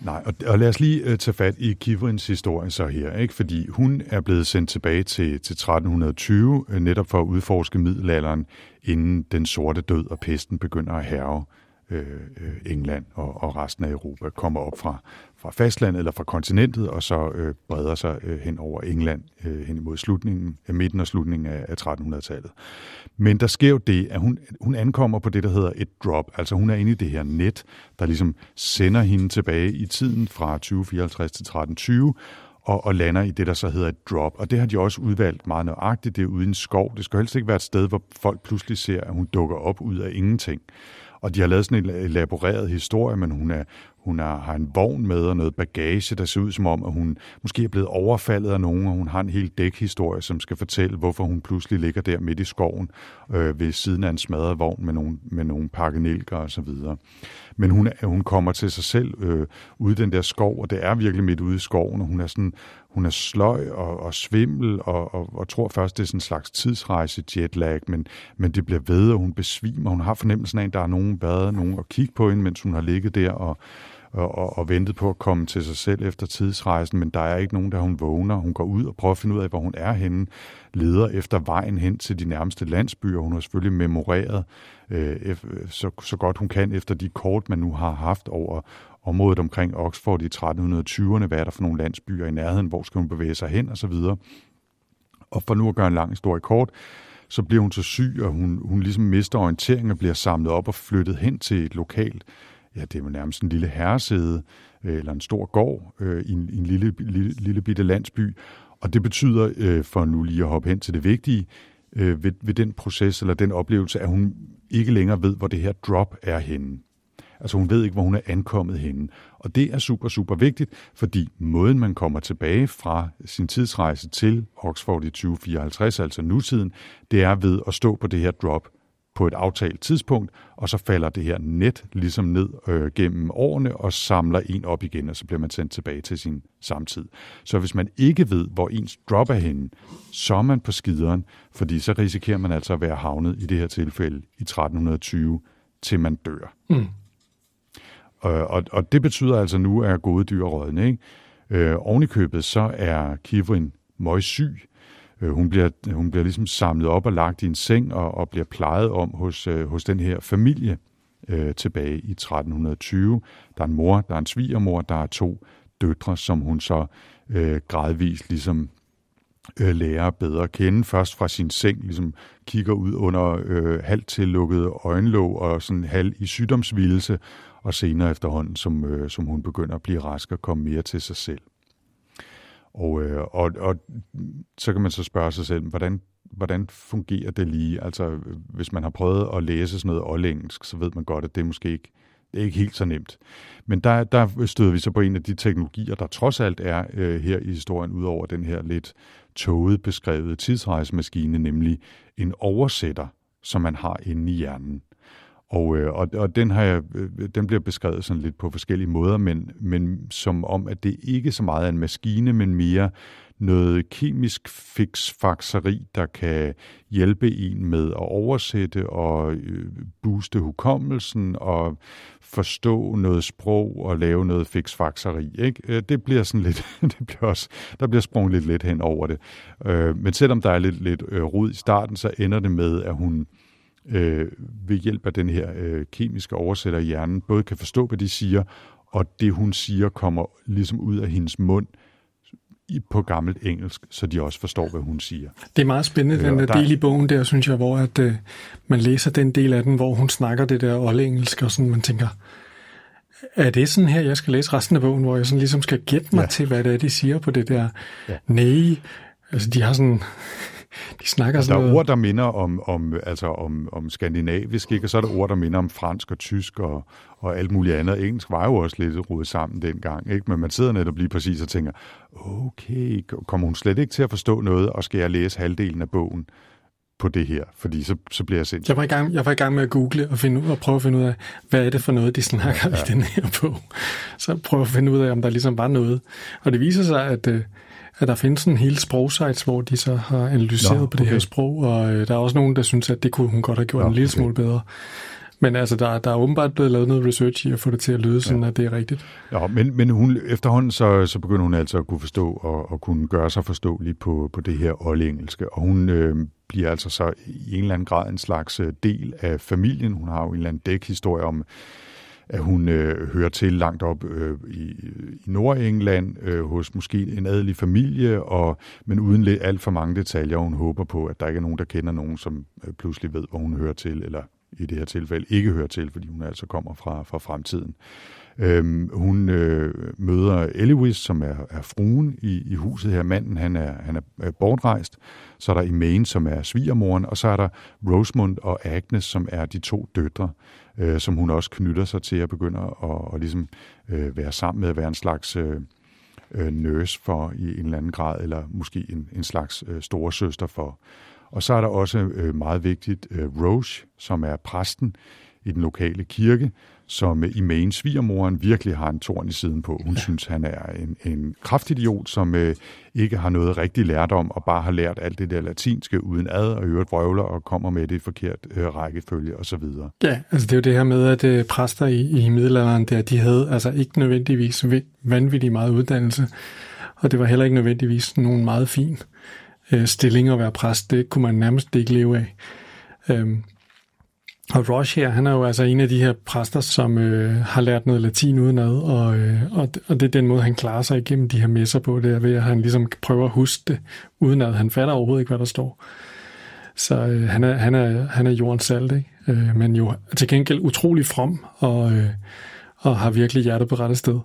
B: Nej, og, og lad os lige uh, tage fat i Kivrins historie så her, ikke? fordi hun er blevet sendt tilbage til, til 1320, uh, øh, netop for at udforske middelalderen, inden den sorte død og pesten begynder at herve øh, øh, England og, og resten af Europa, kommer op fra, fra fastlandet eller fra kontinentet, og så øh, breder sig øh, hen over England øh, hen imod slutningen, øh, midten og slutningen af, af 1300-tallet. Men der sker jo det, at hun, hun ankommer på det, der hedder et drop. Altså hun er inde i det her net, der ligesom sender hende tilbage i tiden fra 2054 til 1320, og, og lander i det, der så hedder et drop. Og det har de også udvalgt meget nøjagtigt. Det er ude i en skov. Det skal helst ikke være et sted, hvor folk pludselig ser, at hun dukker op ud af ingenting. Og de har lavet sådan en elaboreret historie, men hun, er, hun har, har en vogn med og noget bagage, der ser ud som om, at hun måske er blevet overfaldet af nogen, og hun har en hel dækhistorie, som skal fortælle, hvorfor hun pludselig ligger der midt i skoven øh, ved siden af en smadret vogn med nogle, med nogle pakkenelker og så videre. Men hun, hun kommer til sig selv øh, ude i den der skov, og det er virkelig midt ude i skoven, og hun er sådan, hun er sløj og, og svimmel, og, og, og tror først, det er sådan en slags tidsrejse jetlag, men, men det bliver ved, og hun besvimer. Hun har fornemmelsen af, at der er nogen været, nogen at kigge på hende, mens hun har ligget der og, og, og, og ventet på at komme til sig selv efter tidsrejsen, men der er ikke nogen, der hun vågner. Hun går ud og prøver at finde ud af, hvor hun er henne, leder efter vejen hen til de nærmeste landsbyer. Hun har selvfølgelig memoreret øh, øh så, så godt hun kan efter de kort, man nu har haft over området omkring Oxford i 1320'erne. Hvad er der for nogle landsbyer i nærheden? Hvor skal hun bevæge sig hen? Og så videre. Og for nu at gøre en lang historie kort, så bliver hun så syg, og hun, hun ligesom mister orienteringen og bliver samlet op og flyttet hen til et lokalt ja, det er jo nærmest en lille herresæde, øh, eller en stor gård øh, i, en, i en lille, lille, lille bitte landsby. Og det betyder, øh, for nu lige at hoppe hen til det vigtige, øh, ved, ved den proces eller den oplevelse, at hun ikke længere ved, hvor det her drop er henne. Altså hun ved ikke, hvor hun er ankommet henne. Og det er super, super vigtigt, fordi måden, man kommer tilbage fra sin tidsrejse til Oxford i 2054, altså nutiden, det er ved at stå på det her drop på et aftalt tidspunkt, og så falder det her net ligesom ned øh, gennem årene og samler en op igen, og så bliver man sendt tilbage til sin samtid. Så hvis man ikke ved, hvor ens drop er henne, så er man på skideren, fordi så risikerer man altså at være havnet i det her tilfælde i 1320, til man dør. Mm. Og, og, og det betyder altså nu, at gode dyr rådne. Ikke? Øh, oven i købet, så er Kivrin møgsyg, Øh, Øh, hun, bliver, hun bliver ligesom samlet op og lagt i en seng og, og bliver plejet om hos, øh, hos den her familie øh, tilbage i 1320. Der er en mor, der er en svigermor, der er to døtre, som hun så øh, gradvist ligesom øh, lærer bedre at kende. Først fra sin seng, ligesom kigger ud under øh, halvt tillukkede øjenlåg og sådan halv i sygdomsvildelse, og senere efterhånden, som, øh, som hun begynder at blive rask og komme mere til sig selv. Og, øh, og, og så kan man så spørge sig selv, hvordan, hvordan fungerer det lige? Altså, hvis man har prøvet at læse sådan noget oldengelsk, så ved man godt, at det er måske ikke, det er ikke helt så nemt. Men der, der støder vi så på en af de teknologier, der trods alt er øh, her i historien, udover den her lidt tåget beskrevet tidsrejsemaskine, nemlig en oversætter, som man har inde i hjernen. Og, øh, og, og den, har jeg, øh, den bliver beskrevet sådan lidt på forskellige måder, men, men som om, at det ikke så meget er en maskine, men mere noget kemisk fiksfakseri, der kan hjælpe en med at oversætte og øh, booste hukommelsen og forstå noget sprog og lave noget fiksfakseri. Ikke? Øh, det bliver sådan lidt, det bliver også, der bliver sprunget lidt let hen over det. Øh, men selvom der er lidt, lidt rod i starten, så ender det med, at hun ved hjælp af den her kemiske oversætter i hjernen, både kan forstå, hvad de siger, og det hun siger kommer ligesom ud af hendes mund, på gammelt engelsk, så de også forstår, hvad hun siger.
A: Det er meget spændende, den der, der del i bogen der, synes jeg, hvor at, uh, man læser den del af den, hvor hun snakker det der oldengelsk, og sådan, man tænker, er det sådan her, jeg skal læse resten af bogen, hvor jeg sådan ligesom skal gætte mig ja. til, hvad det er, de siger på det der ja. nej. Altså, de har sådan de snakker
B: sådan
A: Der er
B: noget... ord, der minder om, om, altså om, om skandinavisk, ikke? og så er der ord, der minder om fransk og tysk og, og alt muligt andet. Engelsk var jo også lidt rodet sammen dengang, ikke? men man sidder netop lige præcis og tænker, okay, kommer hun slet ikke til at forstå noget, og skal jeg læse halvdelen af bogen? på det her, fordi så, så bliver jeg sindssygt.
A: Jeg var, i gang, jeg var i gang med at google og, finde, og prøve at finde ud af, hvad er det for noget, de snakker ja, ja. i den her bog. Så prøve at finde ud af, om der ligesom var noget. Og det viser sig, at, øh, at der findes en hel sprogsites, hvor de så har analyseret Nå, på det her sprog, og øh, der er også nogen, der synes, at det kunne hun godt have gjort Nå, en lille okay. smule bedre. Men altså, der, der er åbenbart blevet lavet noget research i at få det til at lyde sådan, ja. at det er rigtigt.
B: Ja, men, men hun, efterhånden så, så begynder hun altså at kunne forstå og, og kunne gøre sig forståelig på, på det her oldengelske. Og hun øh, bliver altså så i en eller anden grad en slags øh, del af familien. Hun har jo en eller anden dækhistorie om at hun øh, hører til langt op øh, i, i Nordengland øh, hos måske en adelig familie, og, men uden alt for mange detaljer. Hun håber på, at der ikke er nogen, der kender nogen, som øh, pludselig ved, hvor hun hører til, eller i det her tilfælde ikke hører til, fordi hun altså kommer fra, fra fremtiden. Øhm, hun øh, møder Eliwis, som er, er fruen i, i huset her. Manden han er, han er bortrejst. Så er der Imaine, som er svigermoren, og så er der Rosemund og Agnes, som er de to døtre, øh, som hun også knytter sig til at begynde at, at ligesom, øh, være sammen med at være en slags øh, øh, nurse for i en eller anden grad, eller måske en, en slags øh, storesøster for. Og så er der også øh, meget vigtigt øh, Roche, som er præsten i den lokale kirke, som i Maine svigermoren virkelig har en torn i siden på. Hun ja. synes, han er en, en kraftidiot, som øh, ikke har noget rigtig lært om, og bare har lært alt det der latinske uden ad, og øvrigt vrøvler og kommer med det i forkert øh, rækkefølge osv.
A: Ja, altså det er jo det her med, at øh, præster i, i middelalderen, der, de havde altså ikke nødvendigvis vanvittigt meget uddannelse, og det var heller ikke nødvendigvis nogen meget fin øh, stilling at være præst. Det kunne man nærmest ikke leve af. Øhm, og Roche her, han er jo altså en af de her præster, som øh, har lært noget latin udenad, og, øh, og, og det er den måde, han klarer sig igennem de her messer på, det er ved, at han ligesom prøver at huske det, udenad. Han fatter overhovedet ikke, hvad der står. Så øh, han, er, han, er, han er jordens salt, ikke? Øh, men jo til gengæld utrolig from, og, øh, og har virkelig hjertet på rette sted.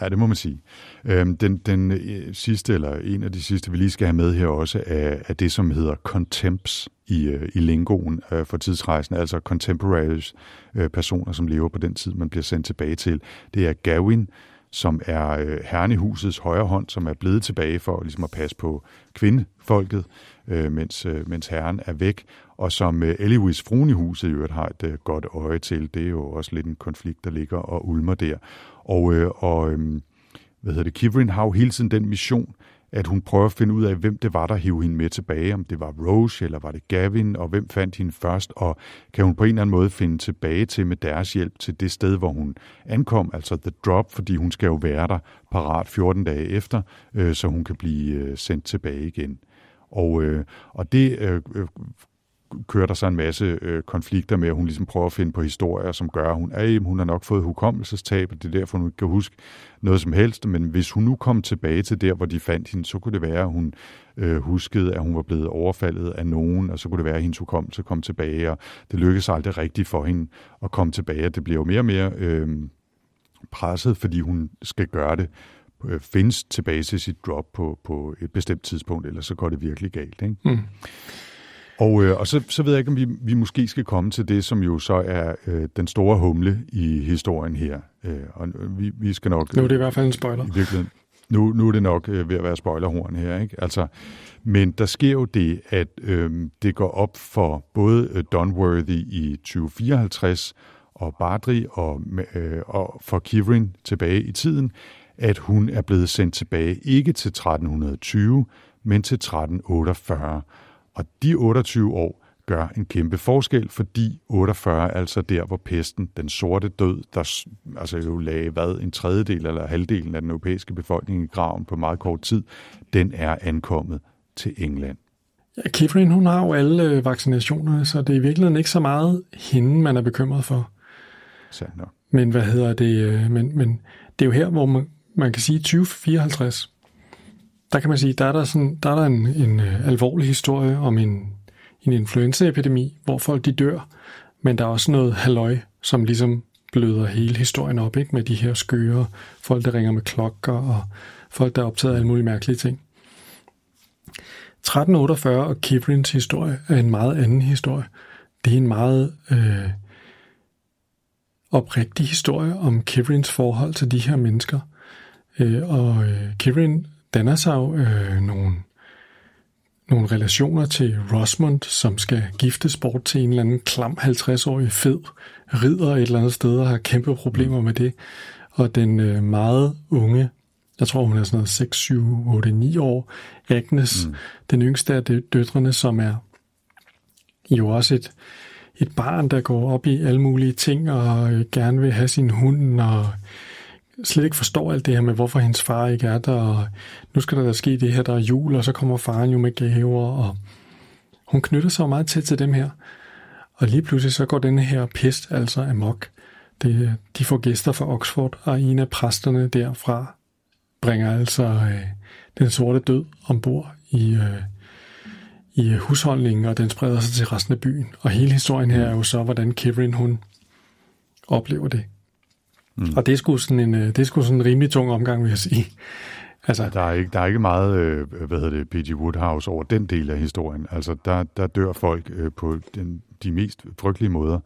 B: Ja, det må man sige. Øhm, den, den øh, sidste, eller en af de sidste, vi lige skal have med her også, er, er det, som hedder contemps i, øh, i lingoen øh, for tidsrejsen, altså contemporaries, øh, personer, som lever på den tid, man bliver sendt tilbage til. Det er Gavin, som er øh, herren højre hånd, som er blevet tilbage for ligesom at passe på kvindefolket, mens, mens herren er væk, og som Eliwis fruen i huset i øvrigt har et godt øje til. Det er jo også lidt en konflikt, der ligger og ulmer der. Og, øh, og øh, hvad hedder det, Kivrin har jo hele tiden den mission, at hun prøver at finde ud af, hvem det var, der hiv hende med tilbage. Om det var Rose, eller var det Gavin, og hvem fandt hende først, og kan hun på en eller anden måde finde tilbage til med deres hjælp til det sted, hvor hun ankom, altså The Drop, fordi hun skal jo være der parat 14 dage efter, øh, så hun kan blive øh, sendt tilbage igen. Og, øh, og det øh, øh kører der så en masse øh, konflikter med, at hun ligesom prøver at finde på historier, som gør, at hun, at hun har nok fået hukommelsestab, og det er derfor, hun ikke kan huske noget som helst. Men hvis hun nu kom tilbage til der, hvor de fandt hende, så kunne det være, at hun øh, huskede, at hun var blevet overfaldet af nogen, og så kunne det være, at hendes hukommelse kom tilbage, og det lykkedes aldrig rigtigt for hende at komme tilbage. Det bliver jo mere og mere øh, presset, fordi hun skal gøre det øh, findes tilbage til sit drop på, på et bestemt tidspunkt, ellers så går det virkelig galt. Ikke? Mm. Og, øh, og så, så ved jeg ikke, om vi, vi måske skal komme til det, som jo så er øh, den store humle i historien her. Øh, og vi, vi skal nok...
A: Nu er det i hvert fald en spoiler.
B: I virkeligheden. Nu, nu er det nok øh, ved at være spoilerhorn her. Ikke? Altså, men der sker jo det, at øh, det går op for både øh, Dunworthy i 2054 og Bardri og, øh, og for Kivrin tilbage i tiden, at hun er blevet sendt tilbage ikke til 1320, men til 1348. Og de 28 år gør en kæmpe forskel, fordi 48 er altså der, hvor pesten, den sorte død, der altså jo lagde hvad, en tredjedel eller halvdelen af den europæiske befolkning i graven på meget kort tid, den er ankommet til England.
A: Ja, Kivrin, hun har jo alle øh, vaccinationerne, så det er i virkeligheden ikke så meget hende, man er bekymret for.
B: Sandt.
A: Men hvad hedder det? Øh, men, men det er jo her, hvor man, man kan sige 2054, der kan man sige, der er der, sådan, der, er der en, en øh, alvorlig historie om en, en influenzaepidemi, hvor folk de dør, men der er også noget halløj, som ligesom bløder hele historien op, ikke? med de her skøre, folk der ringer med klokker, og folk der er optaget af alle mulige mærkelige ting. 1348 og Kivrins historie er en meget anden historie. Det er en meget øh, oprigtig historie om Kivrins forhold til de her mennesker. Øh, og øh, Kivrin danner sig jo øh, nogle, nogle relationer til Rosmond, som skal giftes bort til en eller anden klam 50-årig fed ridder et eller andet sted og har kæmpe problemer med det. Og den øh, meget unge, jeg tror hun er sådan noget 6, 7, 8, 9 år, Agnes, mm. den yngste af døtrene, som er jo også et, et barn, der går op i alle mulige ting og øh, gerne vil have sin hund og slet ikke forstår alt det her med, hvorfor hendes far ikke er der, og nu skal der da ske det her, der er jul, og så kommer faren jo med gaver, og hun knytter sig meget tæt til dem her. Og lige pludselig så går den her pest altså amok. Det, de får gæster fra Oxford, og en af præsterne derfra bringer altså øh, den sorte død ombord i, øh, i husholdningen, og den spreder sig til resten af byen. Og hele historien her er jo så, hvordan Kevin hun oplever det. Mm. Og det er, sgu sådan en, øh, det er sgu sådan en rimelig tung omgang, vil jeg sige.
B: Altså, der, er ikke, der er ikke meget, øh, hvad hedder det, P.G. Woodhouse over den del af historien. Altså, der, der dør folk øh, på den, de mest frygtelige måder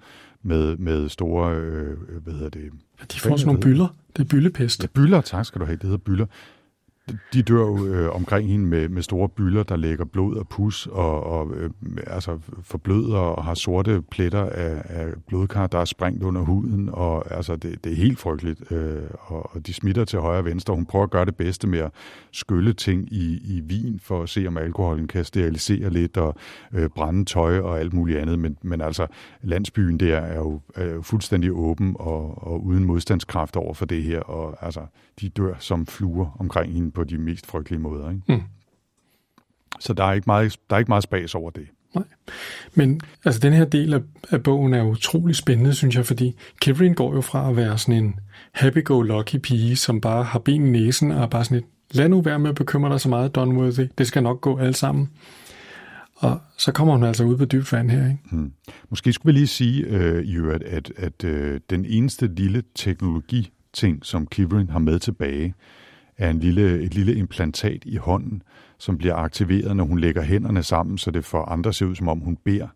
B: med, med store, øh, hvad hedder det?
A: Ja, de får sådan nogle byller. Det er byllepest.
B: Ja, byller, tak skal du have. Det hedder byller de dør jo øh, omkring hende med, med store byller, der lægger blod og pus, og, og øh, altså forbløder og har sorte pletter af, af blodkar, der er sprængt under huden, og altså det, det er helt frygteligt, øh, og, og de smitter til højre og venstre. Hun prøver at gøre det bedste med at skylle ting i, i vin, for at se, om alkoholen kan sterilisere lidt, og øh, brænde tøj og alt muligt andet, men, men altså landsbyen der er jo, er jo fuldstændig åben og, og uden modstandskraft over for det her, og altså de dør som fluer omkring hende på de mest frygtelige måder. Ikke? Mm. Så der er, ikke meget, der er ikke meget spas over det.
A: Nej. Men altså, den her del af, af bogen er utrolig spændende, synes jeg, fordi Kevin går jo fra at være sådan en happy-go-lucky pige, som bare har ben i næsen og er bare sådan et, lad nu være med at bekymre dig så meget, Donworthy, det skal nok gå alt sammen. Og så kommer hun altså ud på dybt vand her. Ikke? Hmm.
B: Måske skulle vi lige sige, øh, i øvrigt, at, at øh, den eneste lille teknologi-ting, som Kivrin har med tilbage, er en lille, et lille implantat i hånden, som bliver aktiveret, når hun lægger hænderne sammen, så det får andre ser ud, som om hun beder.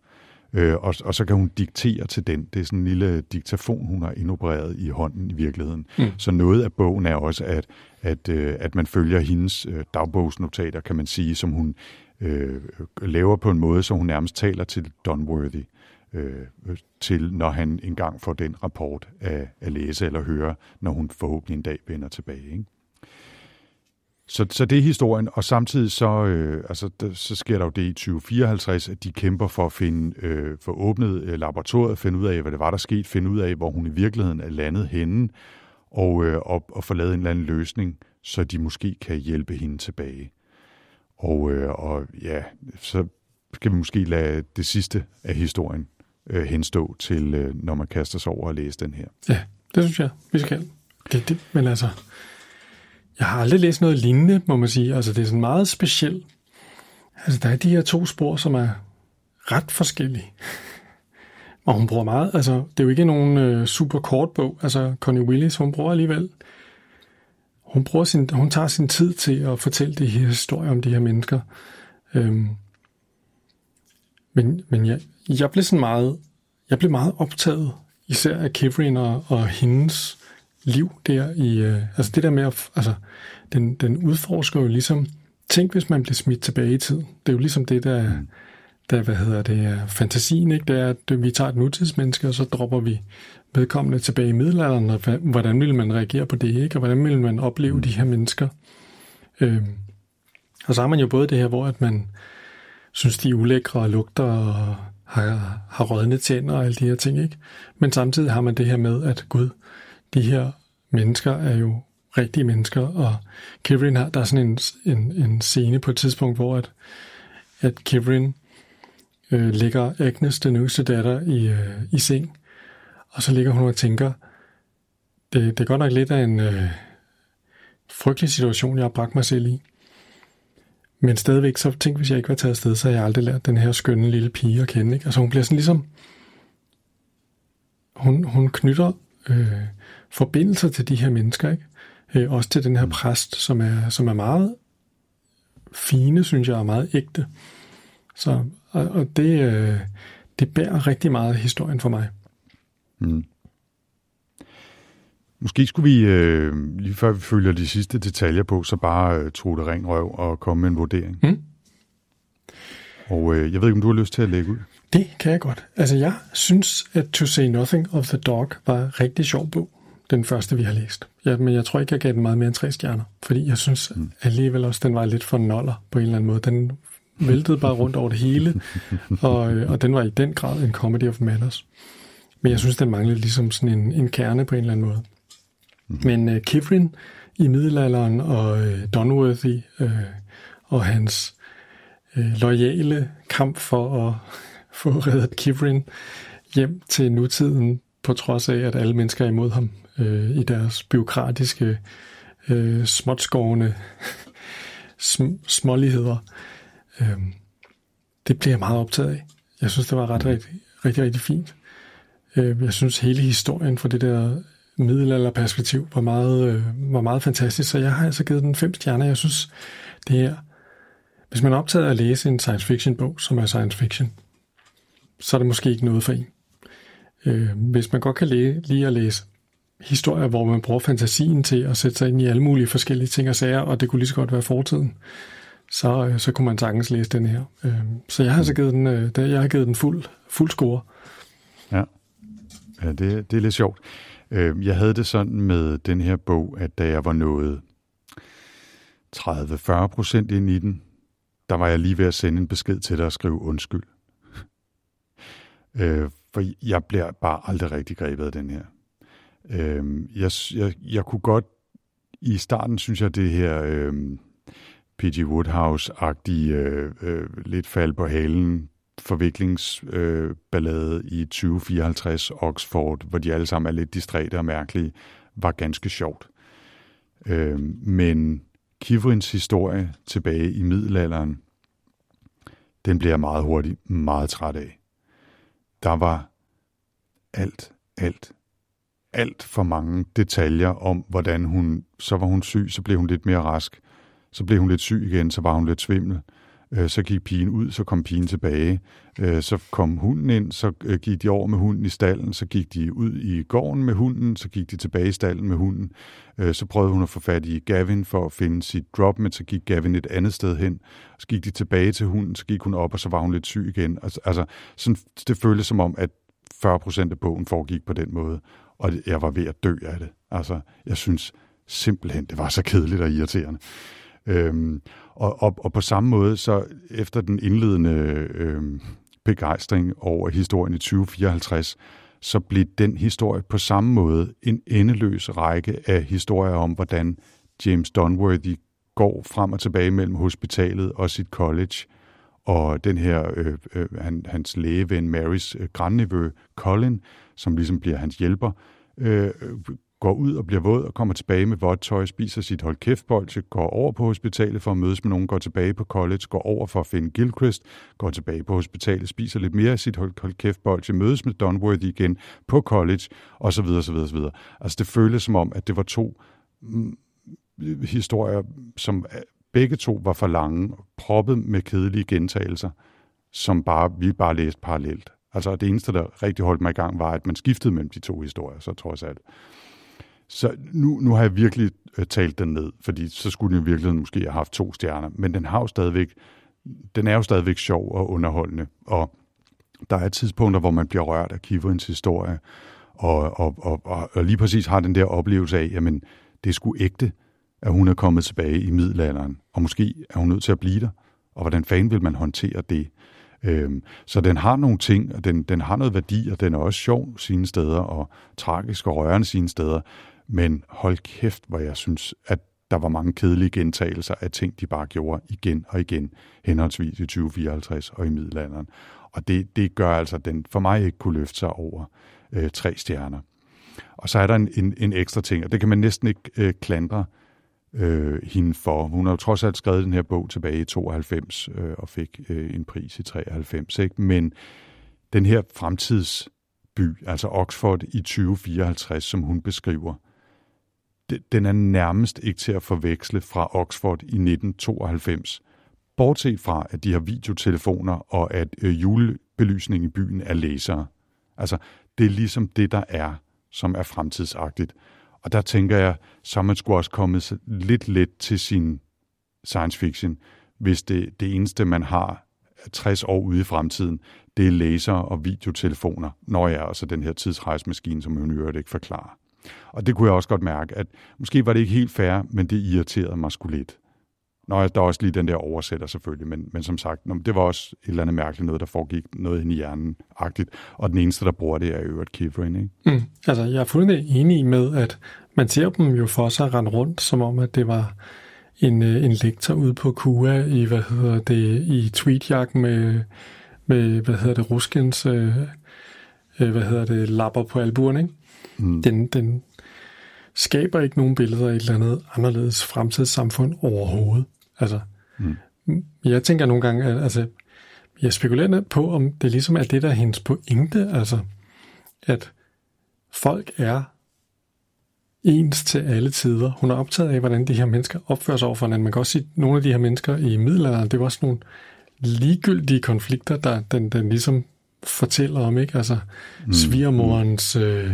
B: Øh, og, og så kan hun diktere til den. Det er sådan en lille diktafon, hun har indopereret i hånden i virkeligheden. Mm. Så noget af bogen er også, at, at, øh, at man følger hendes øh, dagbogsnotater, kan man sige, som hun øh, laver på en måde, så hun nærmest taler til Donworthy øh, til, når han engang får den rapport at, at læse eller høre, når hun forhåbentlig en dag vender tilbage. Ikke? Så, så det er historien, og samtidig så, øh, altså, der, så sker der jo det i 2054, at de kæmper for at finde, øh, for åbnet øh, laboratoriet, finde ud af, hvad det var, der skete, finde ud af, hvor hun i virkeligheden er landet henne, og, øh, og, og få lavet en eller anden løsning, så de måske kan hjælpe hende tilbage. Og, øh, og ja, så skal vi måske lade det sidste af historien øh, henstå til, øh, når man kaster sig over at læse den her.
A: Ja, det synes jeg, vi skal. Det, det, men altså, jeg har aldrig læst noget lignende, må man sige. Altså, det er sådan meget specielt. Altså, der er de her to spor, som er ret forskellige. Og hun bruger meget, altså, det er jo ikke nogen øh, super kort bog. Altså, Connie Willis, hun bruger alligevel, hun, bruger sin, hun tager sin tid til at fortælle de her historier om de her mennesker. Øhm, men men jeg, jeg blev sådan meget, jeg blev meget optaget, især af Kivrin og, og hendes liv der i, øh, altså det der med at, altså, den, den udforsker jo ligesom, tænk hvis man bliver smidt tilbage i tiden. Det er jo ligesom det, der, mm. der hvad hedder det, er fantasien, ikke? Det er, at vi tager et nutidsmenneske, og så dropper vi vedkommende tilbage i middelalderen, og hvordan vil man reagere på det, ikke? Og hvordan vil man opleve mm. de her mennesker? Øhm, og så har man jo både det her, hvor at man synes, de er ulækre og lugter og har, har rådne tænder og alle de her ting, ikke? Men samtidig har man det her med, at Gud, de her mennesker er jo rigtige mennesker, og Kivrin har, der er sådan en, en, en scene på et tidspunkt, hvor at, at Kivrin øh, lægger Agnes, den yngste datter, i, øh, i seng, og så ligger hun og tænker, det, det er godt nok lidt af en øh, frygtelig situation, jeg har bragt mig selv i. Men stadigvæk, så tænk, hvis jeg ikke var taget afsted, så havde jeg aldrig lært den her skønne lille pige at kende. Ikke? Altså hun bliver sådan ligesom, hun, hun knytter øh, forbindelser til de her mennesker, ikke? Øh, også til den her præst, som er, som er meget fine, synes jeg, og meget ægte. Så, og, og det, øh, det bærer rigtig meget historien for mig. Mm.
B: Måske skulle vi, øh, lige før vi følger de sidste detaljer på, så bare øh, tro det ring røv og komme med en vurdering. Mm. Og øh, jeg ved ikke, om du har lyst til at lægge ud?
A: Det kan jeg godt. Altså, jeg synes, at To Say Nothing of the Dog var en rigtig sjov bog. Den første, vi har læst. Ja, men jeg tror ikke, jeg gav den meget mere end tre stjerner. Fordi jeg synes mm. alligevel også, den var lidt for noller på en eller anden måde. Den væltede bare rundt over det hele. Og, øh, og den var i den grad en comedy of manners. Men jeg synes, den manglede ligesom sådan en, en kerne på en eller anden måde. Mm. Men uh, Kivrin i middelalderen og uh, Donworthy uh, og hans uh, loyale kamp for at få reddet Kivrin hjem til nutiden, på trods af, at alle mennesker er imod ham øh, i deres byråkratiske, øh, småtskårende sm- småligheder. Øh, det bliver jeg meget optaget af. Jeg synes, det var ret rigtig, rigtig, rigtig fint. Øh, jeg synes, hele historien for det der middelalderperspektiv var meget, øh, var meget fantastisk, så jeg har altså givet den fem stjerner. Jeg synes, det her... hvis man er optaget af at læse en science fiction bog, som er science fiction, så er det måske ikke noget for en. Øh, hvis man godt kan læ- lide at læse historier, hvor man bruger fantasien til at sætte sig ind i alle mulige forskellige ting og sager, og det kunne lige så godt være fortiden, så, øh, så kunne man sagtens læse den her. Øh, så jeg har altså givet den, øh, jeg har givet den fuld, fuld score.
B: Ja, ja det, det er lidt sjovt. Øh, jeg havde det sådan med den her bog, at da jeg var nået 30-40 procent ind i den, der var jeg lige ved at sende en besked til dig og skrive undskyld. øh, for jeg bliver bare aldrig rigtig grebet af den her. Øh, jeg, jeg, jeg kunne godt, i starten synes jeg, det her øh, P.G. Woodhouse-agtige øh, øh, lidt fald på halen forviklingsballade øh, i 2054 Oxford, hvor de alle sammen er lidt distræte og mærkelige, var ganske sjovt. Øh, men Kivrins historie tilbage i middelalderen, den bliver jeg meget hurtigt meget træt af. Der var alt, alt, alt for mange detaljer om, hvordan hun, så var hun syg, så blev hun lidt mere rask, så blev hun lidt syg igen, så var hun lidt svimmel. Øh, så gik pigen ud, så kom pigen tilbage. Øh, så kom hunden ind, så øh, gik de over med hunden i stallen, så gik de ud i gården med hunden, så gik de tilbage i stallen med hunden. Øh, så prøvede hun at få fat i Gavin for at finde sit drop, men så gik Gavin et andet sted hen. Så gik de tilbage til hunden, så gik hun op, og så var hun lidt syg igen. Altså, altså sådan, det føltes som om, at 40 procent af bogen foregik på den måde, og jeg var ved at dø af det. Altså, jeg synes simpelthen, det var så kedeligt og irriterende. Øhm, og, og, og på samme måde, så efter den indledende øhm, begejstring over historien i 2054, så blev den historie på samme måde en endeløs række af historier om, hvordan James Dunworthy går frem og tilbage mellem hospitalet og sit college, og den her, øh, øh, han, hans lægeven Marys øh, grandnevø Colin, som ligesom bliver hans hjælper, øh, går ud og bliver våd og kommer tilbage med vådt tøj, spiser sit hold kæft går over på hospitalet for at mødes med nogen, går tilbage på college, går over for at finde Gilchrist, går tilbage på hospitalet, spiser lidt mere af sit hold, hold kæft mødes med Dunworthy igen på college, osv. osv., osv. Altså det føles som om, at det var to mm, historier, som begge to var for lange, proppet med kedelige gentagelser, som bare, vi bare læste parallelt. Altså det eneste, der rigtig holdt mig i gang, var, at man skiftede mellem de to historier, så trods alt. Så nu, nu har jeg virkelig øh, talt den ned, fordi så skulle den i virkeligheden måske have haft to stjerner, men den har jo stadigvæk, den er jo stadigvæk sjov og underholdende, og der er tidspunkter, hvor man bliver rørt af Kiverens historie, og, og, og, og, og lige præcis har den der oplevelse af, jamen, det er sgu ægte, at hun er kommet tilbage i middelalderen, og måske er hun nødt til at blive der, og hvordan fanden vil man håndtere det? Øhm, så den har nogle ting, og den, den har noget værdi, og den er også sjov sine steder, og tragisk og rørende sine steder, men hold kæft, hvor jeg synes, at der var mange kedelige gentagelser af ting, de bare gjorde igen og igen, henholdsvis i 2054 og i middelalderen. Og det, det gør altså, at den for mig ikke kunne løfte sig over øh, tre stjerner. Og så er der en, en, en ekstra ting, og det kan man næsten ikke øh, klandre øh, hende for. Hun har jo trods alt skrevet den her bog tilbage i 92 øh, og fik øh, en pris i 93. Ikke? Men den her fremtidsby, altså Oxford i 2054, som hun beskriver, den er nærmest ikke til at forveksle fra Oxford i 1992. Bortset fra, at de har videotelefoner, og at øh, julebelysningen i byen er lasere. Altså, det er ligesom det, der er, som er fremtidsagtigt. Og der tænker jeg, så man skulle også kommet lidt let til sin science fiction, hvis det, det eneste, man har 60 år ude i fremtiden, det er laser og videotelefoner, når jeg altså den her tidsrejsemaskine, som hun øvrigt ikke forklarer. Og det kunne jeg også godt mærke, at måske var det ikke helt fair, men det irriterede mig sgu lidt. Nå, der er også lige den der oversætter selvfølgelig, men, men som sagt, det var også et eller andet mærkeligt noget, der foregik noget ind i hjernen-agtigt. Og den eneste, der bruger det, er jo et Kivrin, ikke?
A: Mm. Altså, jeg er fuldstændig enig med, at man ser dem jo for sig rende rundt, som om, at det var en, øh, en lektor ude på KUA i, hvad hedder det, i tweetjagt med, med, hvad hedder det, Ruskens, øh, øh, hvad hedder det, lapper på albuerne, ikke? Mm. Den, den skaber ikke nogen billeder af et eller andet anderledes fremtidssamfund overhovedet. Altså, mm. jeg tænker nogle gange, at altså, jeg spekulerer på, om det ligesom er det, der er hendes pointe, altså, at folk er ens til alle tider. Hun er optaget af, hvordan de her mennesker opfører sig over for hinanden. Man kan også sige, at nogle af de her mennesker i middelalderen, det var også nogle ligegyldige konflikter, der den, den ligesom fortæller om, ikke? Altså, mm. svigermorens øh,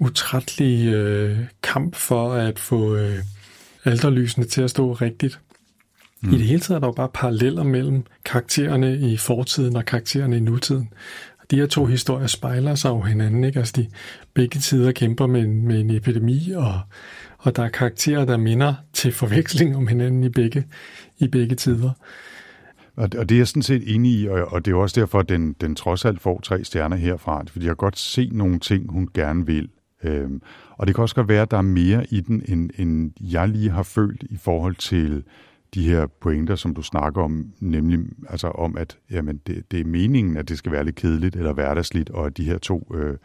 A: utrættelige øh, kamp for at få øh, alderlysene til at stå rigtigt. Mm. I det hele taget er der jo bare paralleller mellem karaktererne i fortiden og karaktererne i nutiden. De her to historier spejler sig jo hinanden, ikke? Altså de begge tider kæmper med en, med en epidemi, og, og der er karakterer, der minder til forveksling om hinanden i begge, i begge tider.
B: Og det, og det er jeg sådan set enig i, og, og det er også derfor, at den, den trods alt får tre stjerner herfra, fordi jeg har godt se nogle ting, hun gerne vil. Øhm, og det kan også godt være, at der er mere i den, end, end jeg lige har følt i forhold til de her pointer, som du snakker om, nemlig altså om, at jamen, det, det er meningen, at det skal være lidt kedeligt eller hverdagsligt, og at de her to øh,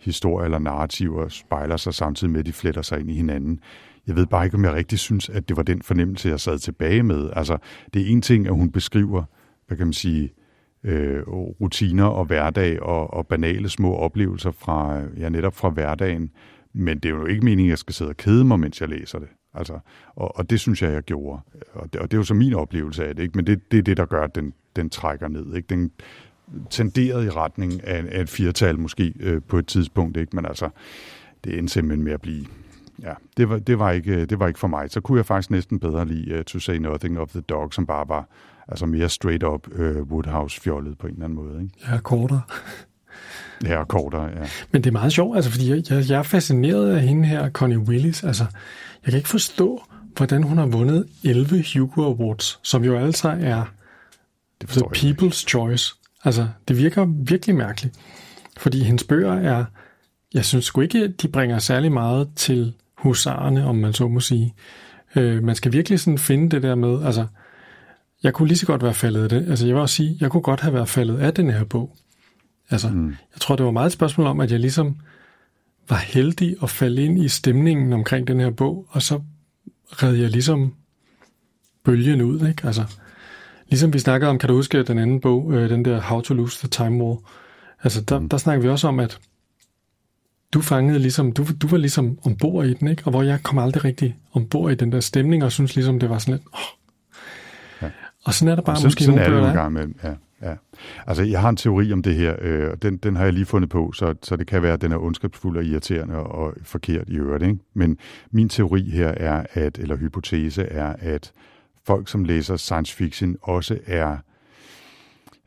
B: historier eller narrativer spejler sig samtidig med, at de fletter sig ind i hinanden. Jeg ved bare ikke, om jeg rigtig synes, at det var den fornemmelse, jeg sad tilbage med. Altså, det er en ting, at hun beskriver, hvad kan man sige, øh, rutiner og hverdag og, og banale små oplevelser fra, ja, netop fra hverdagen. Men det er jo ikke meningen, at jeg skal sidde og kede mig, mens jeg læser det. Altså, og, og det synes jeg, jeg gjorde. Og det, og det er jo så min oplevelse af det. Ikke? Men det, det er det, der gør, at den, den trækker ned. Ikke? Den tenderede i retning af, af et firtal måske øh, på et tidspunkt. Ikke? Men altså, det endte simpelthen med at blive... Ja, det var, det, var ikke, det var ikke for mig. Så kunne jeg faktisk næsten bedre lide uh, To Say Nothing of the Dog, som bare var altså mere straight up uh, Woodhouse-fjollet på en eller anden måde. Ikke?
A: Ja, kortere.
B: Ja, kortere, ja.
A: Men det er meget sjovt, altså, fordi jeg, jeg, jeg er fascineret af hende her, Connie Willis. Altså, jeg kan ikke forstå, hvordan hun har vundet 11 Hugo Awards, som jo altså er det The People's ikke. Choice. Altså, det virker virkelig mærkeligt. Fordi hendes bøger er, jeg synes sgu ikke, de bringer særlig meget til husarerne, om man så må sige. Øh, man skal virkelig sådan finde det der med, altså, jeg kunne lige så godt være faldet af det. Altså jeg vil også sige, jeg kunne godt have været faldet af den her bog. Altså, mm. jeg tror, det var meget et spørgsmål om, at jeg ligesom var heldig at falde ind i stemningen omkring den her bog, og så red jeg ligesom bølgen ud, ikke? Altså, ligesom vi snakkede om, kan du huske den anden bog, øh, den der How to Lose the Time War? Altså, der, mm. der snakker vi også om, at du fangede ligesom, du, du var ligesom ombord i den, ikke? Og hvor jeg kom aldrig rigtig ombord i den der stemning, og synes ligesom, det var sådan lidt, åh. Ja. Og sådan er der bare
B: sådan,
A: måske
B: sådan
A: nogle
B: er
A: bøger, der er.
B: imellem, ja ja. Altså, jeg har en teori om det her, øh, og den, den har jeg lige fundet på, så, så det kan være, at den er ondskabsfuld og irriterende og forkert i øvrigt. Ikke? Men min teori her er, at, eller hypotese er, at folk, som læser science fiction, også er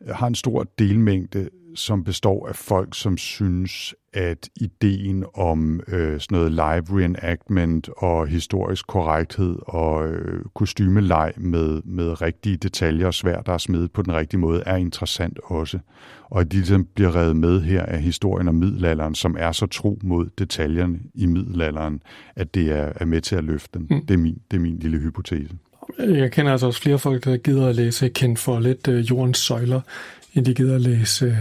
B: har en stor delmængde, som består af folk, som synes, at ideen om øh, sådan noget live reenactment og historisk korrekthed og øh, kostymeleg med, med rigtige detaljer og svært, der er smedet på den rigtige måde, er interessant også. Og at de ligesom bliver revet med her af historien om middelalderen, som er så tro mod detaljerne i middelalderen, at det er, er med til at løfte den. Mm. Det, er min, det er min lille hypotese.
A: Jeg kender altså også flere folk, der gider at læse Ken Follett, uh, Jordens Søjler, end de gider at læse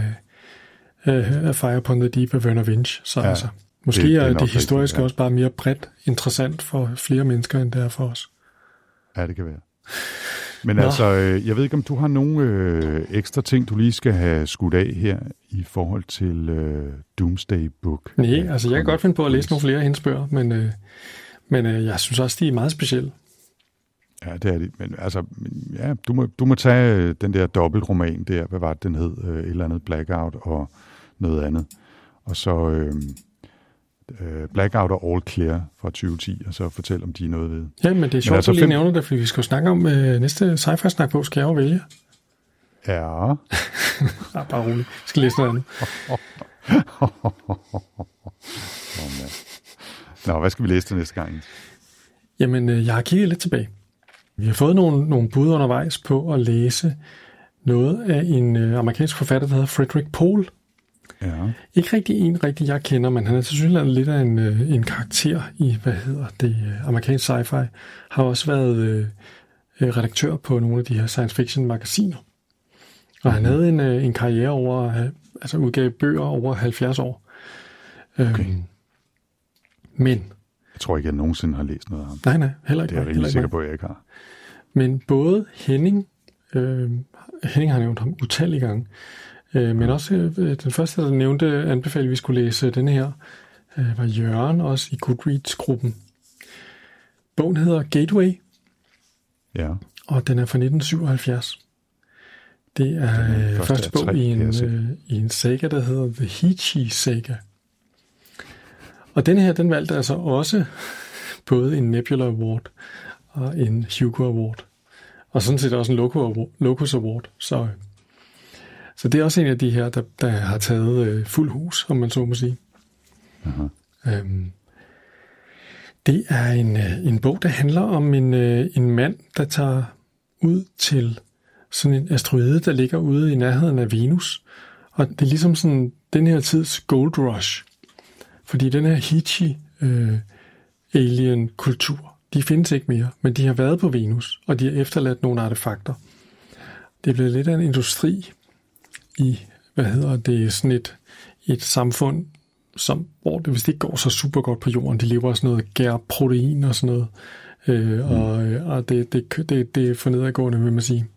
A: uh, Fire Upon the Deep af Werner Winch. Så
B: Ja,
A: altså, måske
B: det-
A: det,
B: er
A: er det
B: rigtigt,
A: historiske
B: ja.
A: også bare mere bredt interessant for flere mennesker, end det er for os.
B: Ja, det kan være. Men
A: Nå.
B: altså, øh, jeg ved ikke, om du har nogle øh, ekstra ting, du lige skal have skudt af her i forhold til øh, Doomsday Book.
A: Nej, altså jeg kan
B: kom-
A: godt finde på at læse nogle flere af hendes bøger, men, uh, men uh, jeg synes også, de er meget specielle.
B: Ja, det er det. Men altså, ja, du må, du må tage øh, den der dobbeltroman der, hvad var det, den hed? Øh, et eller andet Blackout og noget andet. Og så øh, øh, Blackout og All Clear fra 2010, og så fortæl, om de er noget ved.
A: Ja, men det er sjovt,
B: altså
A: altså, du lige nævner det, fordi vi skal snakke om uh, næste sci-fi-snak på, skal jeg jo vælge.
B: Ja,
A: Ah, bare roligt. Jeg skal læse noget andet.
B: Nå, hvad skal vi læse til næste gang?
A: Jamen, øh, jeg har kigget lidt tilbage. Vi har fået nogle, nogle bud undervejs på at læse noget af en øh, amerikansk forfatter, der hedder Frederick Pohl.
B: Ja,
A: Ikke rigtig en rigtig, jeg kender, men han er selvfølgelig lidt af en, øh, en karakter i, hvad hedder det, øh, amerikansk sci-fi. Har også været øh, øh, redaktør på nogle af de her science fiction magasiner. Og han havde en, øh, en karriere over, øh, altså udgav bøger over 70 år.
B: Okay.
A: Øhm, men,
B: jeg tror ikke, jeg nogensinde har læst noget af ham.
A: nej, nej, heller ikke
B: Det er jeg rimelig
A: ikke
B: sikker på, at jeg ikke har.
A: Men både Henning, øh, Henning har nævnt ham utallige gange, øh, men også øh, den første, der nævnte, anbefalede, at vi skulle læse denne her, øh, var Jørgen, også i Goodreads-gruppen. Bogen hedder Gateway,
B: Ja,
A: og den er fra 1977. Det er
B: Den er
A: øh,
B: første
A: første bog
B: tre,
A: i en, øh, i en saga, der hedder The Hichi Saga. Og denne her, den valgte altså også både en Nebula Award og en Hugo Award. Og sådan set også en Locus Award. Så, så det er også en af de her, der, der har taget øh, fuld hus, om man så må sige.
B: Aha.
A: Øhm, det er en, øh, en bog, der handler om en, øh, en mand, der tager ud til sådan en asteroide, der ligger ude i nærheden af Venus. Og det er ligesom sådan den her tids gold rush. Fordi den her Hichi øh, alien kultur, de findes ikke mere, men de har været på Venus, og de har efterladt nogle artefakter. Det er blevet lidt af en industri i, hvad hedder det, sådan et, et samfund, som, hvor det vist ikke går så super godt på jorden. De lever af sådan noget gær protein og sådan noget. Øh, og, øh, og det, det, det, det er for nedadgående, vil man sige.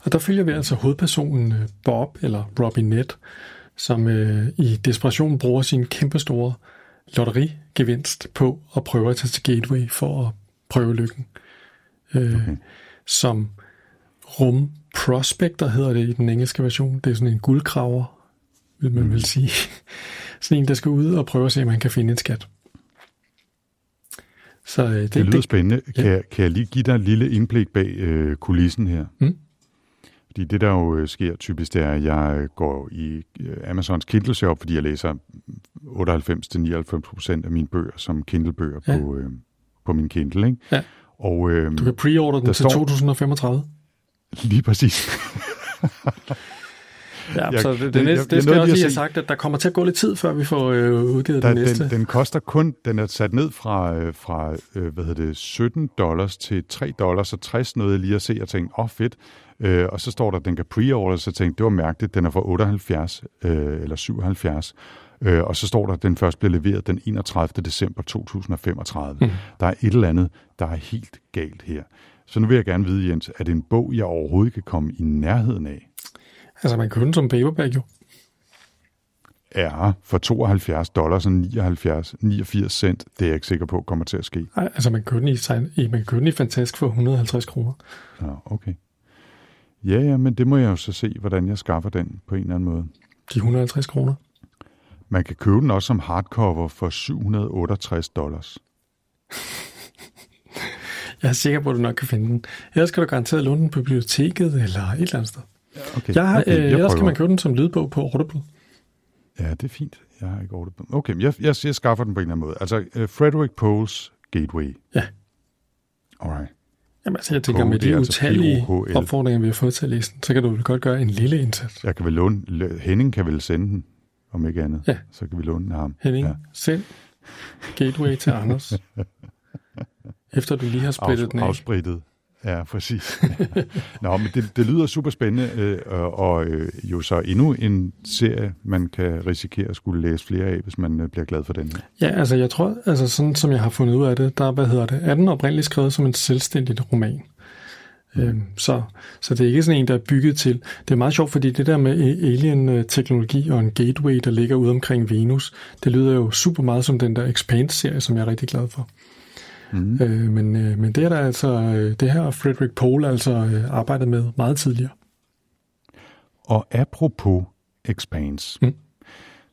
A: Og der følger vi altså hovedpersonen øh, Bob, eller Robinette, som øh, i desperation bruger sin kæmpestore lotterigevinst på at prøve at tage til Gateway for at prøve lykken. Øh, okay. Som rum prospector hedder det i den engelske version. Det er sådan en guldgraver, vil man mm. vel sige. sådan en, der skal ud og prøve at se, om man kan finde en skat. Så øh, det,
B: Det, det lyder spændende.
A: Ja.
B: Kan, jeg, kan jeg lige give dig en lille indblik bag øh, kulissen her?
A: Mm.
B: Fordi det, der jo øh, sker typisk, det er, at jeg går i øh, Amazons Kindle Shop, fordi jeg læser 98-99 procent af mine bøger som Kindle-bøger
A: Ja.
B: på, øh, på min Kindle. Ikke?
A: Ja.
B: Og øh,
A: Du kan preorder den til
B: står-
A: 2035.
B: lige præcis.
A: Ja,
B: Jeg-
A: så det, det, næste,
B: jeg-
A: det, skal jeg også lige have sagt, at der kommer til at gå lidt tid, før vi får øh, udgivet
B: Der,
A: den næste.
B: den, den koster kun, den er sat ned fra, øh, fra øh, hvad hedder det, 17 dollars til 3 dollars og 60 noget lige at se, og tænkte, åh oh, fedt. Øh, og så står der, at den kan pre-order, så tænkte, det var mærkeligt, den er fra 78 øh, eller 77. Øh, og så står der, at den først bliver leveret den 31. december 2035. Mm. Der er et eller andet, der er helt galt her. Så nu vil jeg gerne vide, Jens, er det en bog, jeg overhovedet kan komme i nærheden af?
A: Altså, man kan købe den som paperback jo.
B: Er for 72 dollars og 79, 89 cent, det er jeg ikke sikker på kommer til at ske.
A: Ej, altså, man kan købe den i, man kan købe den i Fantastisk for 150 kroner.
B: Ja, okay. Ja, ja, men det må jeg jo så se, hvordan jeg skaffer den på en eller anden måde.
A: De 150 kroner.
B: Man kan købe den også som hardcover for 768 dollars.
A: Jeg er sikker på, at du nok kan finde den. Ellers kan du garanteret låne den på biblioteket eller et eller andet sted.
B: Okay,
A: Jeg har,
B: okay,
A: øh, ellers kan man købe den som lydbog på Audible.
B: Ja, det er fint. Jeg har ikke på Okay, jeg, jeg, jeg skaffer den på en eller anden måde. Altså, uh, Frederick Poles Gateway.
A: Ja.
B: Alright.
A: Jamen altså, jeg tænker,
B: Poe,
A: med de
B: altså
A: utallige
B: P-O-H-L.
A: opfordringer, vi har fået til at læse den, så kan du vel godt gøre en lille indsats.
B: Jeg kan vel låne... Henning kan vel sende den, om ikke andet.
A: Ja.
B: Så kan vi låne den ham.
A: Henning,
B: ja.
A: send Gateway til Anders. Efter du lige har splittet den af.
B: Afsprittet. Ja, præcis. Nå, men det, det lyder super spændende, øh, og, og øh, jo så endnu en serie, man kan risikere at skulle læse flere af, hvis man øh, bliver glad for den.
A: Ja, altså jeg tror, altså sådan som jeg har fundet ud af det, der hvad hedder det, er den oprindeligt skrevet som en selvstændig roman. Mm. Øhm, så, så det er ikke sådan en, der er bygget til. Det er meget sjovt, fordi det der med a- alien-teknologi og en gateway, der ligger ude omkring Venus, det lyder jo super meget som den der Expanse-serie, som jeg er rigtig glad for. Mm. Øh, men, øh, men det er der altså, øh, det her Frederick Pohl altså øh, arbejdet med meget tidligere.
B: Og apropos Expanse,
A: mm.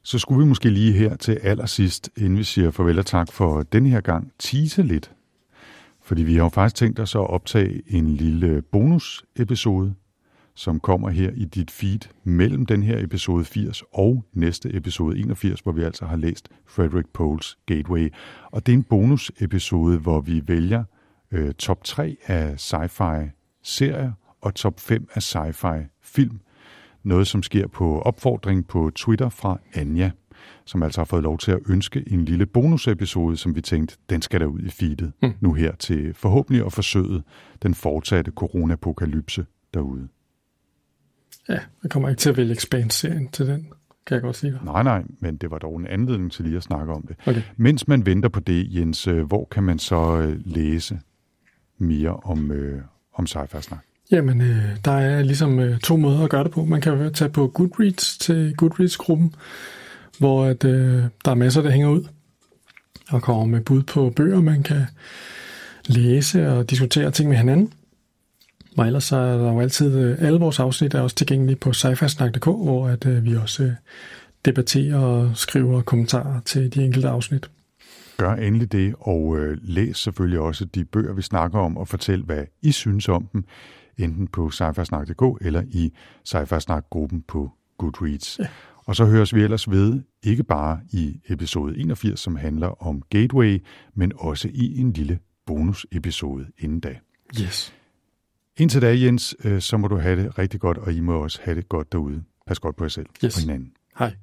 B: så skulle vi måske lige her til allersidst, inden vi siger farvel og tak for den her gang, tease lidt. Fordi vi har jo faktisk tænkt os at optage en lille bonusepisode, som kommer her i dit feed mellem den her episode 80 og næste episode 81, hvor vi altså har læst Frederick Poles Gateway. Og det er en bonusepisode, hvor vi vælger øh, top 3 af sci-fi serier og top 5 af sci-fi film. Noget, som sker på opfordring på Twitter fra Anja, som altså har fået lov til at ønske en lille bonusepisode, som vi tænkte, den skal der ud i feedet mm. nu her til forhåbentlig at forsøge den fortsatte coronapokalypse derude.
A: Ja, jeg kommer ikke til at vælge Expanse-serien til den, kan jeg godt sige dig.
B: Nej, nej, men det var dog en anledning til lige at snakke om det.
A: Okay.
B: Mens man venter på det, Jens, øh, hvor kan man så øh, læse mere om, øh, om sci-fi snak?
A: Jamen, øh, der er ligesom øh, to måder at gøre det på. Man kan jo tage på Goodreads til Goodreads-gruppen, hvor at, øh, der er masser, der hænger ud og kommer med bud på bøger, man kan læse og diskutere ting med hinanden. Og ellers så er der jo altid, øh, alle vores afsnit er også tilgængelige på sci hvor at, øh, vi også øh, debatterer og skriver kommentarer til de enkelte afsnit.
B: Gør endelig det, og læs selvfølgelig også de bøger, vi snakker om, og fortæl, hvad I synes om dem, enten på sci eller i sci gruppen på Goodreads. Ja. Og så høres vi ellers ved, ikke bare i episode 81, som handler om Gateway, men også i en lille bonusepisode inden da.
A: Yes.
B: Indtil da, Jens, øh, så må du have det rigtig godt, og I må også have det godt derude. Pas godt på jer selv
A: Yes.
B: og hinanden.
A: Hej.